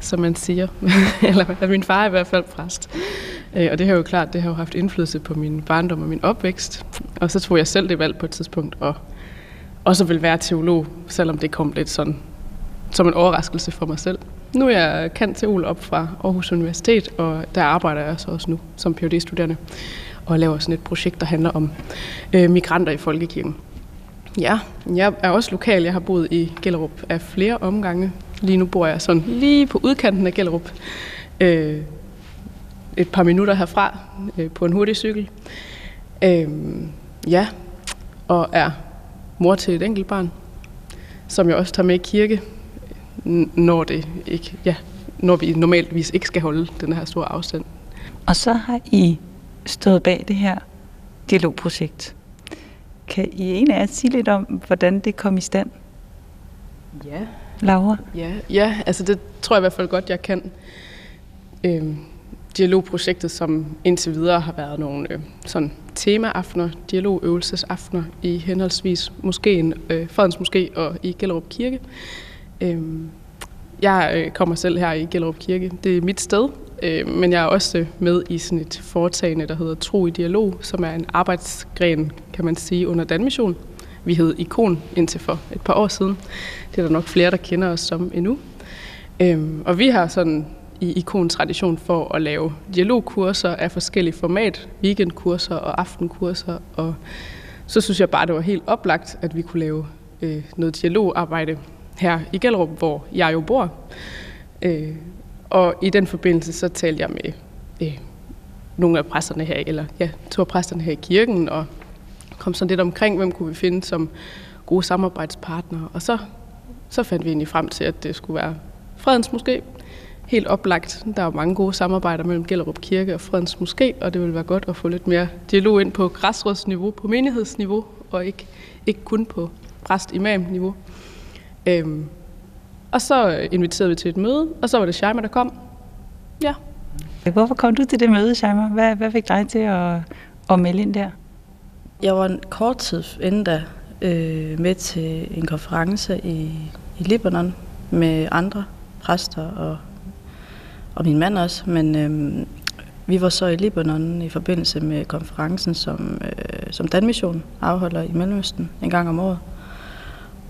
som man siger. Eller min far er i hvert fald præst. Øh, og det har jo klart, det har jo haft indflydelse på min barndom og min opvækst. Og så tog jeg selv det valg på et tidspunkt, og også vil være teolog, selvom det kom lidt sådan som en overraskelse for mig selv. Nu er jeg kendt teol op fra Aarhus Universitet, og der arbejder jeg så også nu som phd studerende og laver sådan et projekt, der handler om øh, migranter i folkekirken. Ja, jeg er også lokal. Jeg har boet i Gellerup af flere omgange. Lige nu bor jeg sådan lige på udkanten af Gellerup. Øh, et par minutter herfra øh, på en hurtig cykel. Øh, ja, og er mor til et enkelt barn, som jeg også tager med i kirke, når, det ikke, ja, når vi normalvis ikke skal holde den her store afstand. Og så har I stået bag det her dialogprojekt. Kan I en af jer sige lidt om, hvordan det kom i stand? Ja. Laura? Ja, ja altså det tror jeg i hvert fald godt, jeg kan. Øhm, dialogprojektet, som indtil videre har været nogle øh, sådan temaaftener, dialogøvelsesaftener i henholdsvis moskeen, øh, Fredens Moské og i Gellerup Kirke. Øh, jeg øh, kommer selv her i Gellerup Kirke. Det er mit sted, øh, men jeg er også med i sådan et foretagende, der hedder Tro i Dialog, som er en arbejdsgren, kan man sige, under Danmission. Vi hed Ikon indtil for et par år siden. Det er der nok flere, der kender os som endnu. Øhm, og vi har sådan i Ikon tradition for at lave dialogkurser af forskellige format, weekendkurser og aftenkurser, og så synes jeg bare, det var helt oplagt, at vi kunne lave øh, noget dialogarbejde her i Gellerup, hvor jeg jo bor. Øh, og i den forbindelse så talte jeg med øh, nogle af præsterne her, eller ja, to af præsterne her i kirken, og kom sådan lidt omkring, hvem kunne vi finde som gode samarbejdspartnere. Og så, så fandt vi egentlig frem til, at det skulle være Fredens Moské. Helt oplagt. Der er jo mange gode samarbejder mellem Gellerup Kirke og Fredens Moské, og det vil være godt at få lidt mere dialog ind på græsrådsniveau, på menighedsniveau, og ikke, ikke kun på præst-imam-niveau. Øhm, og så inviterede vi til et møde, og så var det Shaima, der kom. Ja. Hvorfor kom du til det møde, Shaima? Hvad, hvad fik dig til at, at melde ind der? Jeg var en kort tid inden da øh, med til en konference i, i Libanon med andre præster og, og min mand også. Men øh, vi var så i Libanon i forbindelse med konferencen, som, øh, som Danmission afholder i Mellemøsten en gang om året.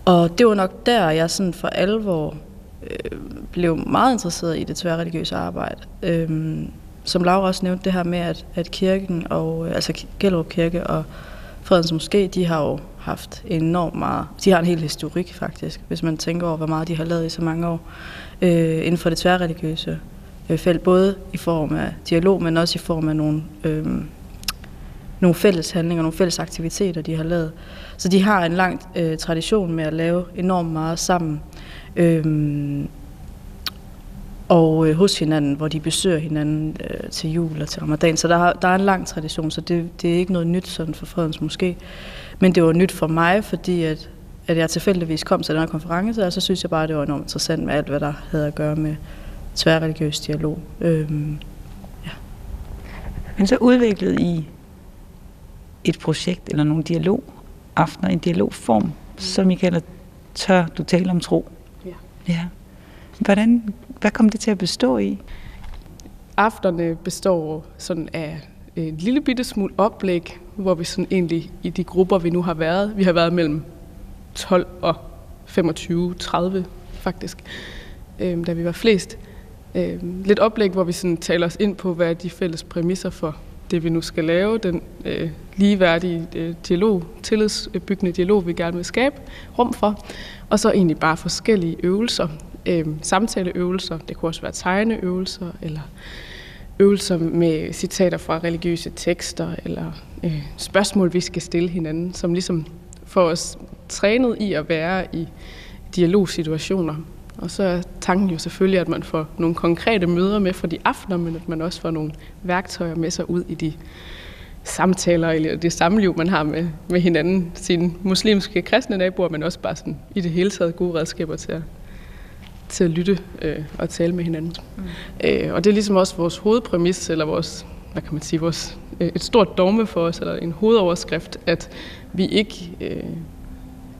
Og det var nok der, jeg sådan for alvor øh, blev meget interesseret i det tværreligiøse arbejde. Øh, som Laura også nævnte, det her med, at, at kirken, og, øh, altså Gellerup Kirke og Fredens Moské, de har jo haft enormt meget, de har en hel historik faktisk, hvis man tænker over, hvor meget de har lavet i så mange år, øh, inden for det tværreligiøse Øh, felt, både i form af dialog, men også i form af nogle, øh, nogle fælles handlinger, nogle fælles aktiviteter, de har lavet. Så de har en lang øh, tradition med at lave enormt meget sammen. Øh, og øh, hos hinanden, hvor de besøger hinanden øh, til jul og til ramadan. Så der, har, der er en lang tradition, så det, det er ikke noget nyt sådan for Fredens Måske. Men det var nyt for mig, fordi at, at jeg tilfældigvis kom til den her konference, og så synes jeg bare, det var enormt interessant med alt, hvad der havde at gøre med tværreligiøs dialog. Øhm, ja. Men så udviklede I et projekt eller nogle dialog aftener i en dialogform, som I kalder Tør du tale om tro? Ja. ja. Hvordan, hvad kom det til at bestå i? Afterne består sådan af en lille bitte smule oplæg, hvor vi sådan egentlig i de grupper, vi nu har været, vi har været mellem 12 og 25, 30 faktisk, øh, da vi var flest. Øh, lidt oplæg, hvor vi sådan taler os ind på, hvad er de fælles præmisser for det, vi nu skal lave, den øh, ligeværdige øh, dialog, tillidsbyggende dialog, vi gerne vil skabe rum for. Og så egentlig bare forskellige øvelser, øh, samtaleøvelser, det kunne også være tegneøvelser, eller øvelser med citater fra religiøse tekster, eller øh, spørgsmål, vi skal stille hinanden, som ligesom får os trænet i at være i dialogsituationer. Og så er tanken jo selvfølgelig, at man får nogle konkrete møder med for de aftener, men at man også får nogle værktøjer med sig ud i de samtaler eller det samliv, man har med, med hinanden, sine muslimske kristne naboer, men også bare sådan, i det hele taget gode redskaber til at, til at lytte øh, og tale med hinanden. Mm. Øh, og det er ligesom også vores hovedpræmis, eller vores, hvad kan man sige, vores, øh, et stort dogme for os, eller en hovedoverskrift, at vi ikke... Øh,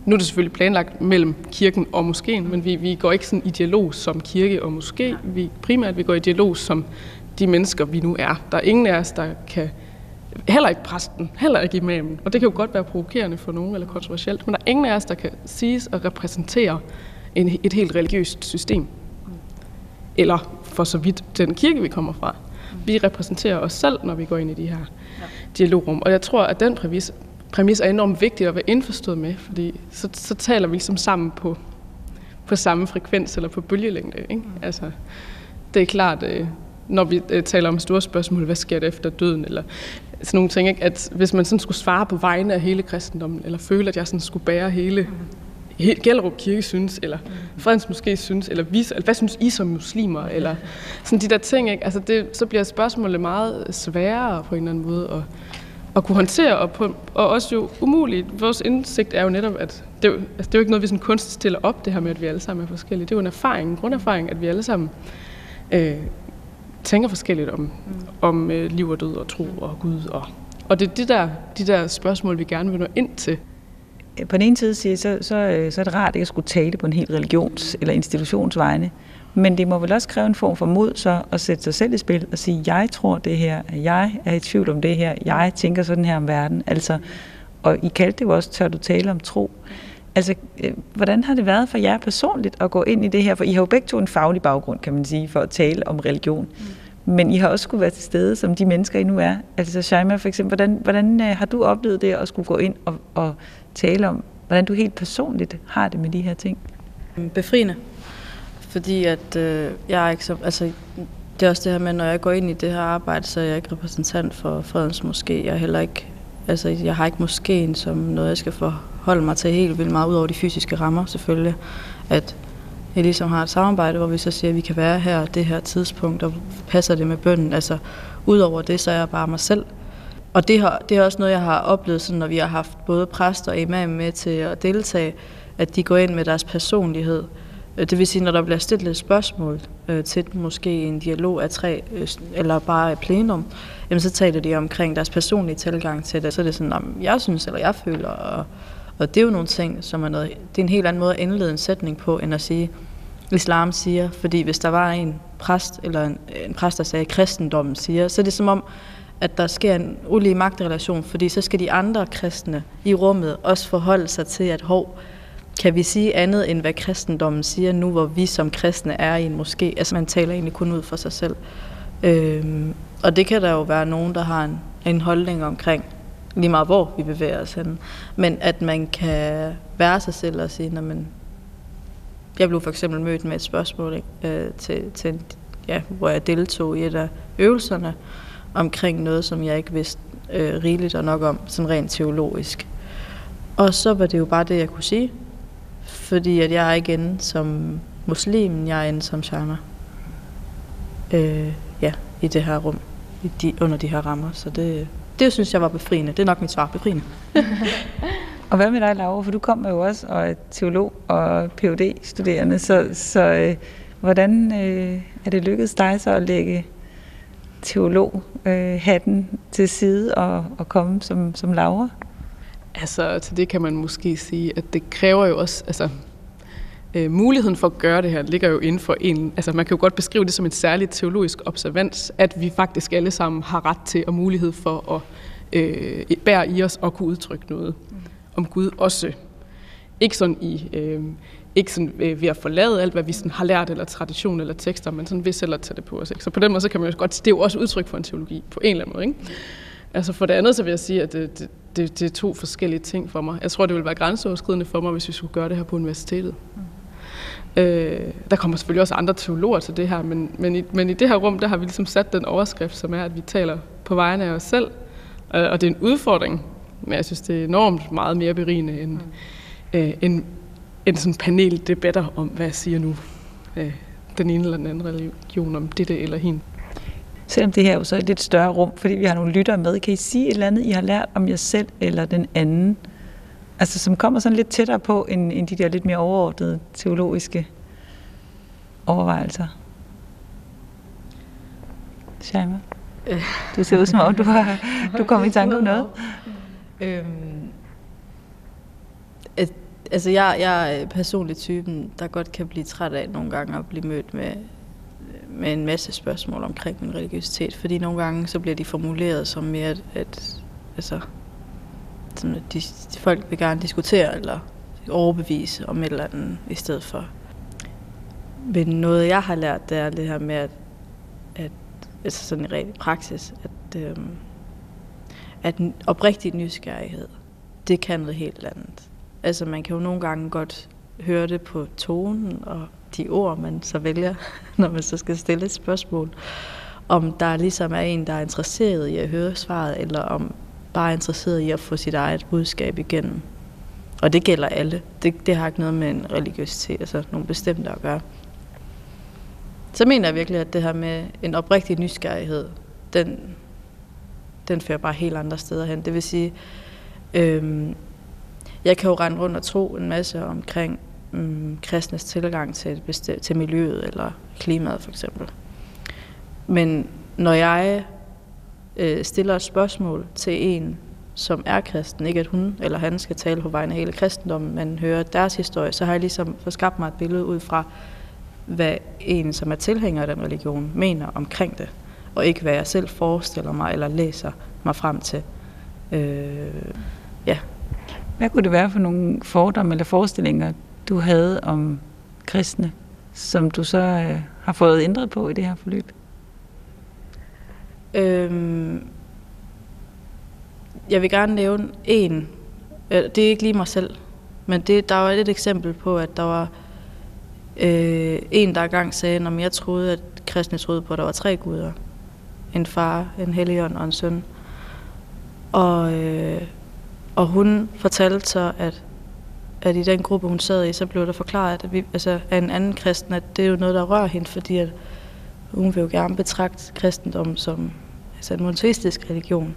nu er det selvfølgelig planlagt mellem kirken og moskeen, men vi, vi går ikke sådan i dialog som kirke og moské. Vi, primært vi går i dialog som de mennesker, vi nu er. Der er ingen af os, der kan Heller ikke præsten, heller ikke imamen. Og det kan jo godt være provokerende for nogen eller kontroversielt, men der er ingen af os, der kan siges at repræsentere en, et helt religiøst system. Eller for så vidt den kirke, vi kommer fra. Vi repræsenterer os selv, når vi går ind i de her dialogrum. Og jeg tror, at den præmis, præmis er enormt vigtig at være indforstået med, fordi så, så taler vi ligesom sammen på, på samme frekvens eller på bølgelængde. Ikke? Mm. Altså, det er klart, øh, når vi øh, taler om store spørgsmål, hvad sker der efter døden, eller sådan nogle ting, ikke? at hvis man sådan skulle svare på vegne af hele kristendommen, eller føle, at jeg sådan skulle bære hele, hele Gellerup Kirke synes, eller Fredens måske synes, eller, vi, eller hvad synes I som muslimer, eller sådan de der ting, ikke? Altså det, så bliver spørgsmålet meget sværere på en eller anden måde at, at kunne håndtere, og, på, og også jo umuligt. Vores indsigt er jo netop, at det, altså det er jo ikke noget, vi sådan kunstigt stiller op, det her med, at vi alle sammen er forskellige. Det er jo en erfaring, en grunderfaring, at vi alle sammen øh, tænker forskelligt om, mm. om øh, liv og død og tro og Gud. Og, og det er de der, de der spørgsmål, vi gerne vil nå ind til. På den ene side siger så, så, øh, så er det rart at skulle tale på en helt religions- eller institutionsvegne. Men det må vel også kræve en form for mod så at sætte sig selv i spil og sige, jeg tror det her, jeg er i tvivl om det her, jeg tænker sådan her om verden. Altså, og I kaldte det jo også, tør du tale om tro. Altså, øh, hvordan har det været for jer personligt at gå ind i det her? For I har jo begge to en faglig baggrund, kan man sige, for at tale om religion. Mm. Men I har også skulle være til stede, som de mennesker, I nu er. Altså, Shaima for eksempel, hvordan, hvordan øh, har du oplevet det at skulle gå ind og, og tale om, hvordan du helt personligt har det med de her ting? Befriende. Fordi at øh, jeg er ikke så... Altså, det er også det her med, når jeg går ind i det her arbejde, så er jeg ikke repræsentant for Fredens Moské. Jeg heller ikke Altså, jeg har ikke moskeen som noget, jeg skal forholde mig til helt vildt meget, ud over de fysiske rammer selvfølgelig. At jeg ligesom har et samarbejde, hvor vi så siger, at vi kan være her det her tidspunkt, og passer det med bønden. Altså, udover det, så er jeg bare mig selv. Og det, har, det er også noget, jeg har oplevet, sådan, når vi har haft både præster og imam med til at deltage, at de går ind med deres personlighed. Øh, det vil sige, når der bliver stillet et spørgsmål øh, til dem, måske en dialog af tre, øh, eller bare et plenum, jamen så taler de omkring deres personlige tilgang til det. Så er det sådan, om jeg synes, eller jeg føler, og, og det er jo nogle ting, som er noget, det er en helt anden måde at indlede en sætning på, end at sige, islam siger, fordi hvis der var en præst, eller en, en præst, der sagde, kristendommen siger, så er det som om, at der sker en ulige magtrelation, fordi så skal de andre kristne i rummet også forholde sig til, at hov, kan vi sige andet, end hvad kristendommen siger nu, hvor vi som kristne er i en moské? Altså man taler egentlig kun ud for sig selv. Øhm, og det kan der jo være nogen, der har en, en holdning omkring, lige meget hvor vi bevæger os hen. Men at man kan være sig selv og sige, man jeg blev for eksempel mødt med et spørgsmål ikke, øh, til, til, ja, hvor jeg deltog i et af øvelserne omkring noget, som jeg ikke vidste øh, rigeligt og nok om, sådan rent teologisk. Og så var det jo bare det, jeg kunne sige. Fordi at jeg er igen som muslim, jeg er inde som shaman. Øh, ja, i det her rum, i de, under de her rammer. Så det, det synes jeg var befriende. Det er nok mit svar, befriende. og hvad med dig, Laura? For du kommer jo også og er teolog og phd studerende så, så øh, hvordan øh, er det lykkedes dig så at lægge teolog-hatten øh, til side og, og komme som, som Laura? Altså, til det kan man måske sige, at det kræver jo også, altså, øh, muligheden for at gøre det her ligger jo inden for en, altså man kan jo godt beskrive det som et særligt teologisk observans, at vi faktisk alle sammen har ret til og mulighed for at øh, bære i os og kunne udtrykke noget mm. om Gud også. Ikke sådan i, øh, ikke sådan øh, ved at forlade alt, hvad vi sådan har lært, eller tradition eller tekster, men sådan ved selv at tage det på os. Ikke? Så på den måde, så kan man jo godt, det er jo også udtryk for en teologi, på en eller anden måde. Ikke? Altså for det andet, så vil jeg sige, at det, det, det, det er to forskellige ting for mig. Jeg tror, det ville være grænseoverskridende for mig, hvis vi skulle gøre det her på universitetet. Mm. Øh, der kommer selvfølgelig også andre teologer til det her, men, men, i, men i det her rum, der har vi ligesom sat den overskrift, som er, at vi taler på vegne af os selv. Øh, og det er en udfordring, men jeg synes, det er enormt meget mere berigende end, mm. øh, end, end sådan paneldebatter om, hvad jeg siger nu. øh, den ene eller den anden religion, om det eller hende. Selvom det her er jo så et lidt større rum, fordi vi har nogle lyttere med, kan I sige et eller andet, I har lært om jer selv eller den anden? Altså som kommer sådan lidt tættere på, end, end de der lidt mere overordnede teologiske overvejelser. Shaima? Du ser ud som om, du har du kom i tanke om noget. Øhm, altså jeg, jeg er personligt typen, der godt kan blive træt af nogle gange at blive mødt med, med en masse spørgsmål omkring min religiøsitet, fordi nogle gange så bliver de formuleret som mere, at, at altså, sådan at de, de folk vil gerne diskutere eller overbevise om et eller andet i stedet for. Men noget jeg har lært, det er det her med, at, at altså sådan i ren praksis, at, øhm, at en oprigtig nysgerrighed, det kan noget helt andet. Altså man kan jo nogle gange godt høre det på tonen og de ord, man så vælger, når man så skal stille et spørgsmål. Om der ligesom er en, der er interesseret i at høre svaret, eller om bare er interesseret i at få sit eget budskab igennem. Og det gælder alle. Det, det har ikke noget med en religiøsitet, altså nogle bestemte at gøre. Så mener jeg virkelig, at det her med en oprigtig nysgerrighed, den, den fører bare helt andre steder hen. Det vil sige, øhm, jeg kan jo rende rundt og tro en masse omkring øhm, kristnes tilgang til, til miljøet eller klimaet for eksempel. Men når jeg øh, stiller et spørgsmål til en, som er kristen, ikke at hun eller han skal tale på vegne af hele kristendommen, men høre deres historie, så har jeg ligesom fået skabt mig et billede ud fra, hvad en, som er tilhænger af den religion, mener omkring det, og ikke hvad jeg selv forestiller mig eller læser mig frem til. Øh, ja. Hvad kunne det være for nogle fordomme eller forestillinger, du havde om kristne, som du så øh, har fået ændret på i det her forløb? Øhm, jeg vil gerne nævne en. Øh, det er ikke lige mig selv, men det, der var et eksempel på, at der var øh, en, der engang sagde, at jeg troede, at kristne troede på, at der var tre guder. En far, en helligånd og en søn. Og, øh, og hun fortalte så, at, at i den gruppe, hun sad i, så blev der forklaret at vi, altså, af en anden kristen, at det er jo noget, der rører hende, fordi at hun vil jo gerne betragte kristendom som altså en monoteistisk religion.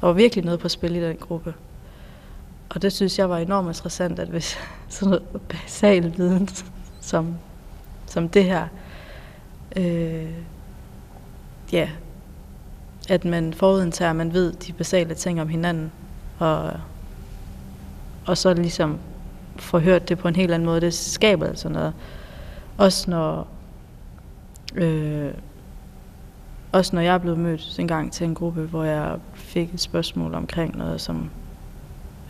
Der var virkelig noget på spil i den gruppe. Og det synes jeg var enormt interessant, at hvis sådan noget basal viden som, som det her, øh, ja, at man forudindtager, at man ved de basale ting om hinanden, og, og så ligesom få hørt det på en helt anden måde. Det skaber altså noget. Også når, øh, også når jeg er blevet mødt en gang til en gruppe, hvor jeg fik et spørgsmål omkring noget, som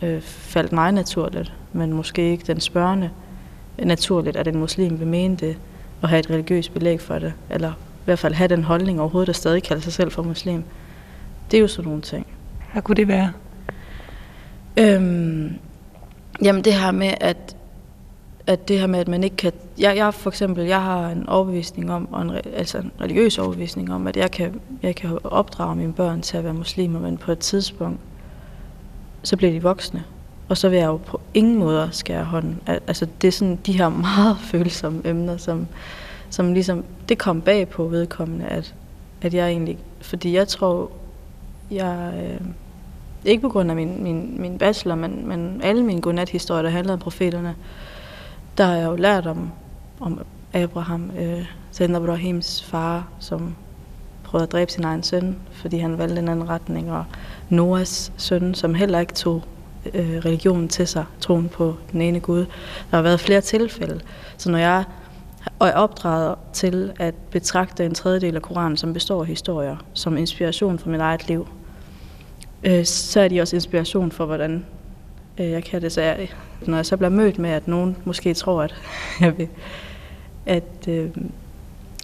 øh, faldt mig naturligt, men måske ikke den spørgende naturligt, at en muslim vil mene det, og have et religiøst belæg for det, eller i hvert fald have den holdning overhovedet, der stadig kalder sig selv for muslim. Det er jo sådan nogle ting. Hvad kunne det være? Øhm, jamen det her med, at, at det her med, at man ikke kan... Jeg, jeg for eksempel, jeg har en overbevisning om, og en, altså en religiøs overbevisning om, at jeg kan, jeg kan opdrage mine børn til at være muslimer, men på et tidspunkt, så bliver de voksne. Og så vil jeg jo på ingen måde skære hånden. Altså det er sådan de her meget følsomme emner, som, som ligesom, det kom bag på vedkommende, at, at jeg egentlig, fordi jeg tror, jeg, øh, ikke på grund af min, min, min bachelor, men, men alle mine godnathistorier, der handler om profeterne, der har jeg jo lært om, om Abraham, øh, Send Abrahims far, som prøvede at dræbe sin egen søn, fordi han valgte en anden retning, og Noahs søn, som heller ikke tog øh, religionen til sig, troen på den ene Gud. Der har været flere tilfælde. Så når jeg er opdraget til at betragte en tredjedel af Koranen, som består af historier, som inspiration for mit eget liv, øh, så er de også inspiration for, hvordan øh, jeg kan det. Så jeg, når jeg så bliver mødt med, at nogen måske tror, at jeg vil, at, øh,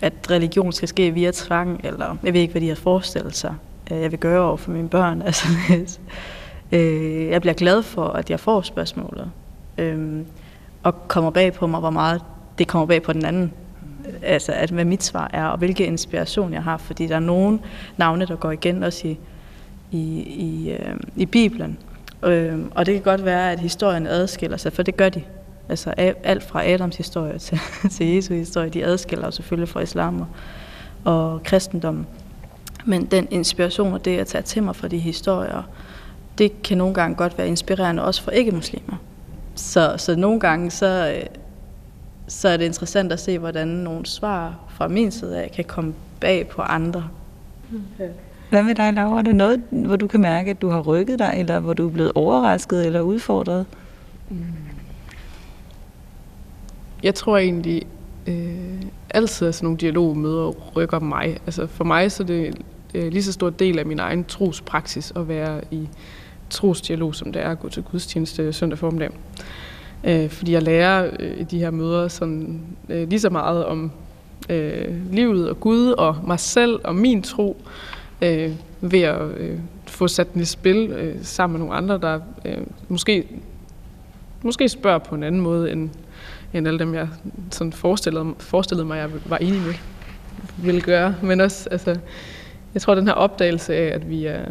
at religion skal ske via tvang, eller jeg ved ikke, hvad de har forestillet sig, øh, jeg vil gøre over for mine børn. Altså, Øh, jeg bliver glad for, at jeg får spørgsmålet. Øh, og kommer bag på mig, hvor meget det kommer bag på den anden. Altså, at hvad mit svar er, og hvilke inspiration jeg har. Fordi der er nogle navne, der går igen også i, i, i, øh, i Bibelen. Øh, og det kan godt være, at historien adskiller sig, for det gør de. Altså alt fra Adams historie til, til Jesu historie, de adskiller jo selvfølgelig fra islam og, og kristendommen. Men den inspiration og det at tage til mig fra de historier, det kan nogle gange godt være inspirerende også for ikke-muslimer. Så, så nogle gange så, øh, så er det interessant at se, hvordan nogle svar fra min side af kan komme bag på andre. Hvad med dig, Laura? Er det noget, hvor du kan mærke, at du har rykket dig, eller hvor du er blevet overrasket eller udfordret? Mm. Jeg tror egentlig, øh, altid at sådan nogle dialogmøder rykker mig. Altså for mig så er det øh, lige så stor del af min egen trospraksis at være i trosdialog, som det er at gå til gudstjeneste søndag formiddag. Øh, fordi jeg lærer øh, i de her møder sådan, øh, lige så meget om øh, livet og Gud og mig selv og min tro, øh, øh, ved at øh, få sat den i spil øh, sammen med nogle andre, der øh, måske, måske spørger på en anden måde, end, end alle dem, jeg sådan forestillede, forestillede mig, jeg var enig med, ville gøre. Men også, altså, jeg tror, den her opdagelse af, at vi er...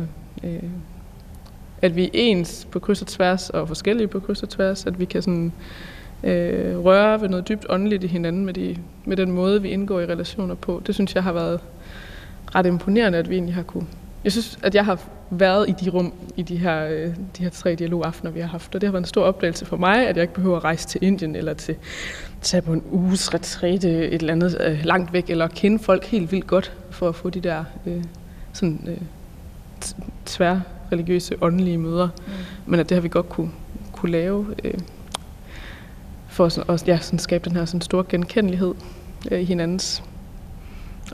Øh, at vi er ens på kryds og tværs, og forskellige på kryds og tværs, at vi kan sådan, øh, røre ved noget dybt åndeligt i hinanden med, de, med den måde, vi indgår i relationer på. Det synes jeg har været ret imponerende, at vi egentlig har kunne. Jeg synes, at jeg har været i de rum, i de her, øh, de her tre dialogaftener, vi har haft, og det har været en stor opdagelse for mig, at jeg ikke behøver at rejse til Indien, eller til tage på en uges retræte et eller andet øh, langt væk, eller kende folk helt vildt godt, for at få de der øh, sådan, øh, tvær religiøse, åndelige møder. Mm. Men at det har vi godt kunne, kunne lave, øh, for at ja, sådan skabe den her sådan store genkendelighed øh, i hinandens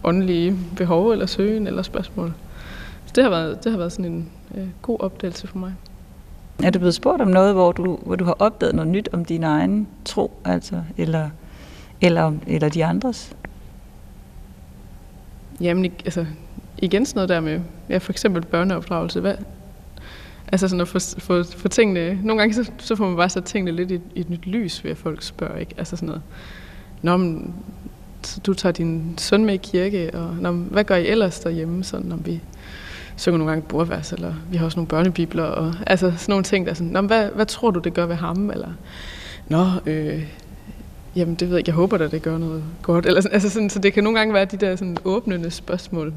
åndelige behov eller søgen eller spørgsmål. Så det har været, det har været sådan en øh, god opdagelse for mig. Er du blevet spurgt om noget, hvor du, hvor du har opdaget noget nyt om din egen tro, altså, eller, eller, eller de andres? Jamen, altså, igen sådan noget der med, ja, for eksempel børneopdragelse. Hvad, altså sådan at få, få, få tingene, nogle gange så, så får man bare sat tingene lidt i, i et nyt lys, ved at folk spørger, ikke? Altså sådan noget, Nå, men, du tager din søn med i kirke, og når, hvad gør I ellers derhjemme, sådan, når vi synger nogle gange bordvers, eller vi har også nogle børnebibler, og altså sådan nogle ting, der er sådan, Nå, hvad, hvad tror du, det gør ved ham, eller Nå, øh, jamen det ved jeg ikke, jeg håber da, det gør noget godt, eller sådan, altså sådan, så det kan nogle gange være de der sådan åbnende spørgsmål.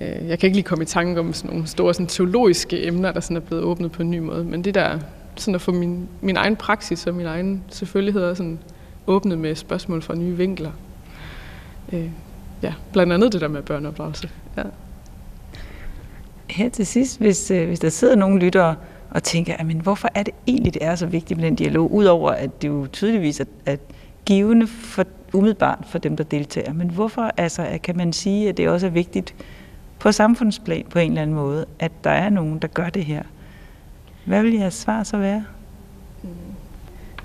Øh, jeg kan ikke lige komme i tanke om sådan nogle store sådan, teologiske emner, der sådan er blevet åbnet på en ny måde, men det der sådan at få min, min egen praksis og min egen selvfølgelighed sådan åbnet med spørgsmål fra nye vinkler. Øh, ja, blandt andet det der med børneopdragelse. Ja. Her til sidst, hvis, øh, hvis der sidder nogle lyttere og tænker, men hvorfor er det egentlig, det er så vigtigt med den dialog, udover at det jo tydeligvis er, at givende for, umiddelbart for dem, der deltager. Men hvorfor altså, kan man sige, at det også er vigtigt på samfundsplan på en eller anden måde, at der er nogen, der gør det her? Hvad vil jeres svar så være?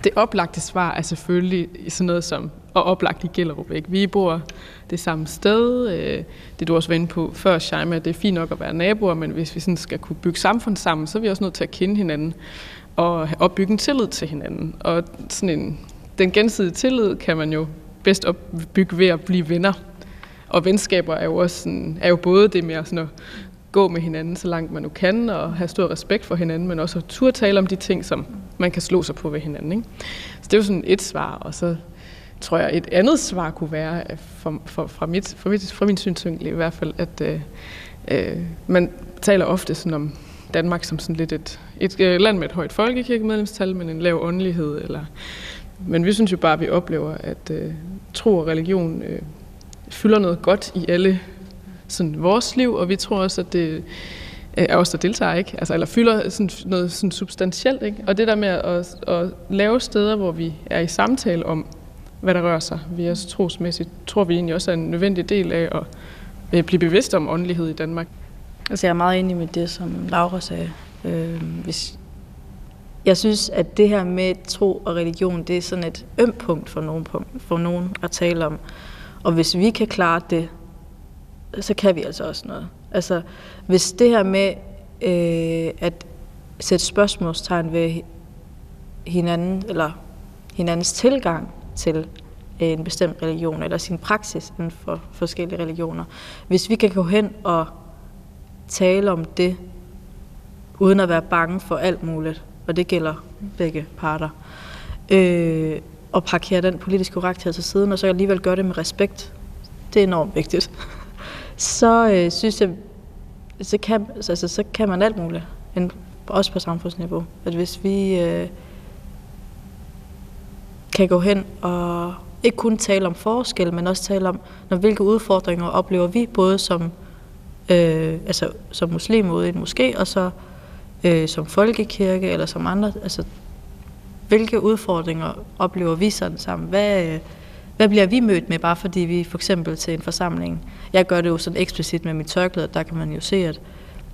Det oplagte svar er selvfølgelig sådan noget som, og oplagt i Gellerup. Ikke? Vi bor det samme sted. Øh, det du også var inde på før, Shaima, det er fint nok at være naboer, men hvis vi sådan skal kunne bygge samfund sammen, så er vi også nødt til at kende hinanden og opbygge en tillid til hinanden. Og sådan en, den gensidige tillid kan man jo bedst opbygge ved at blive venner. Og venskaber er jo også sådan, er jo både det med sådan at gå med hinanden så langt man nu kan, og have stor respekt for hinanden, men også at turde tale om de ting, som man kan slå sig på ved hinanden. Ikke? Så det er jo sådan et svar, og så tror jeg, et andet svar kunne være, for, for, fra, mit, fra, mit, fra min synsvinkel i hvert fald, at øh, øh, man taler ofte sådan om Danmark som sådan lidt et, et, øh, land med et højt folkekirkemedlemstal, men en lav åndelighed. Eller, men vi synes jo bare, at vi oplever, at øh, tro og religion øh, fylder noget godt i alle sådan vores liv, og vi tror også, at det Øh, af os, der deltager, ikke? Altså, eller fylder sådan noget sådan substantielt. Ikke? Og det der med at, at lave steder, hvor vi er i samtale om, hvad der rører sig vi er trosmæssigt, tror vi egentlig også er en nødvendig del af at øh, blive bevidst om åndelighed i Danmark. Altså jeg er meget enig med det, som Laura sagde. Øh, hvis jeg synes, at det her med tro og religion, det er sådan et ømt punkt for nogen, for nogen at tale om. Og hvis vi kan klare det, så kan vi altså også noget. Altså, hvis det her med øh, at sætte spørgsmålstegn ved hinanden, eller hinandens tilgang til øh, en bestemt religion, eller sin praksis inden for forskellige religioner, hvis vi kan gå hen og tale om det, uden at være bange for alt muligt, og det gælder begge parter, øh, og parkere den politiske korrekthed til siden, og så alligevel gøre det med respekt. Det er enormt vigtigt. så øh, synes jeg, så kan, altså, så kan man alt muligt, også på samfundsniveau. At hvis vi øh, kan gå hen og ikke kun tale om forskel, men også tale om, når, hvilke udfordringer oplever vi, både som, øh, altså, som muslim ude i en moské, og så øh, som folkekirke, eller som andre. Altså, hvilke udfordringer oplever vi sådan sammen? Hvad, øh, hvad bliver vi mødt med, bare fordi vi for eksempel til en forsamling? Jeg gør det jo sådan eksplicit med mit tørklæde, der kan man jo se, at,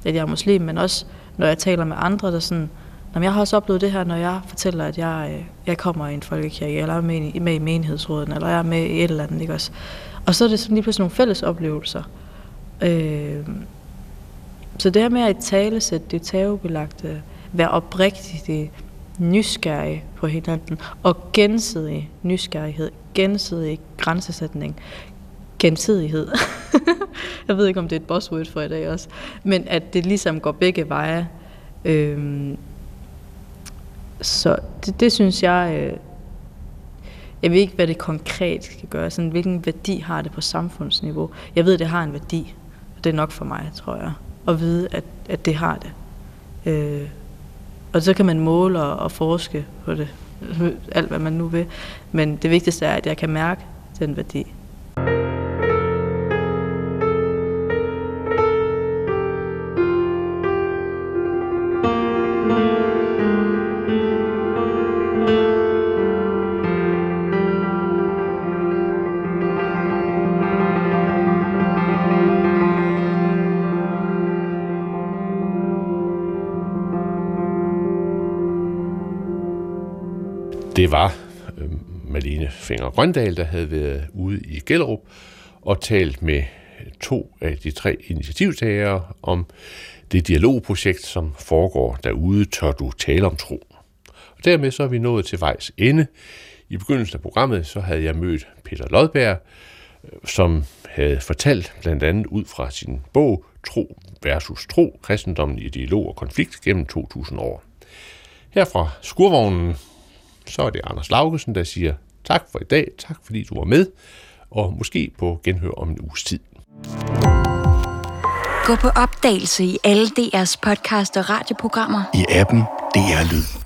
at jeg er muslim, men også når jeg taler med andre, der sådan, Jamen, jeg har også oplevet det her, når jeg fortæller, at jeg, øh, jeg kommer i en folkekirke, eller er med, med i menighedsråden, eller jeg er med i et eller andet. Ikke også? Og så er det sådan lige pludselig nogle fælles oplevelser. Øh, så det her med at tale sætte det tabubelagte, være oprigtig, det nysgerrige på hinanden, og gensidig nysgerrighed, gensidig grænsesætning, gensidighed. jeg ved ikke, om det er et buzzword for i dag også, men at det ligesom går begge veje. Øhm, så det, det synes jeg, øh, jeg ved ikke, hvad det konkret skal gøre, sådan, hvilken værdi har det på samfundsniveau. Jeg ved, det har en værdi, og det er nok for mig, tror jeg, at vide, at, at det har det. Øh, og så kan man måle og, og forske på det, alt hvad man nu vil. Men det vigtigste er, at jeg kan mærke den værdi. Det var øh, Malene Finger Grøndal, der havde været ude i Gellerup og talt med to af de tre initiativtagere om det dialogprojekt, som foregår derude, tør du tale om tro. Og dermed så er vi nået til vejs ende. I begyndelsen af programmet så havde jeg mødt Peter Lodberg, øh, som havde fortalt blandt andet ud fra sin bog Tro versus Tro, kristendommen i dialog og konflikt gennem 2000 år. Her fra skurvognen så er det Anders Laugesen, der siger tak for i dag, tak fordi du var med, og måske på genhør om en uges tid. Gå på opdagelse i alle DR's podcast og radioprogrammer. I appen DR Lyd.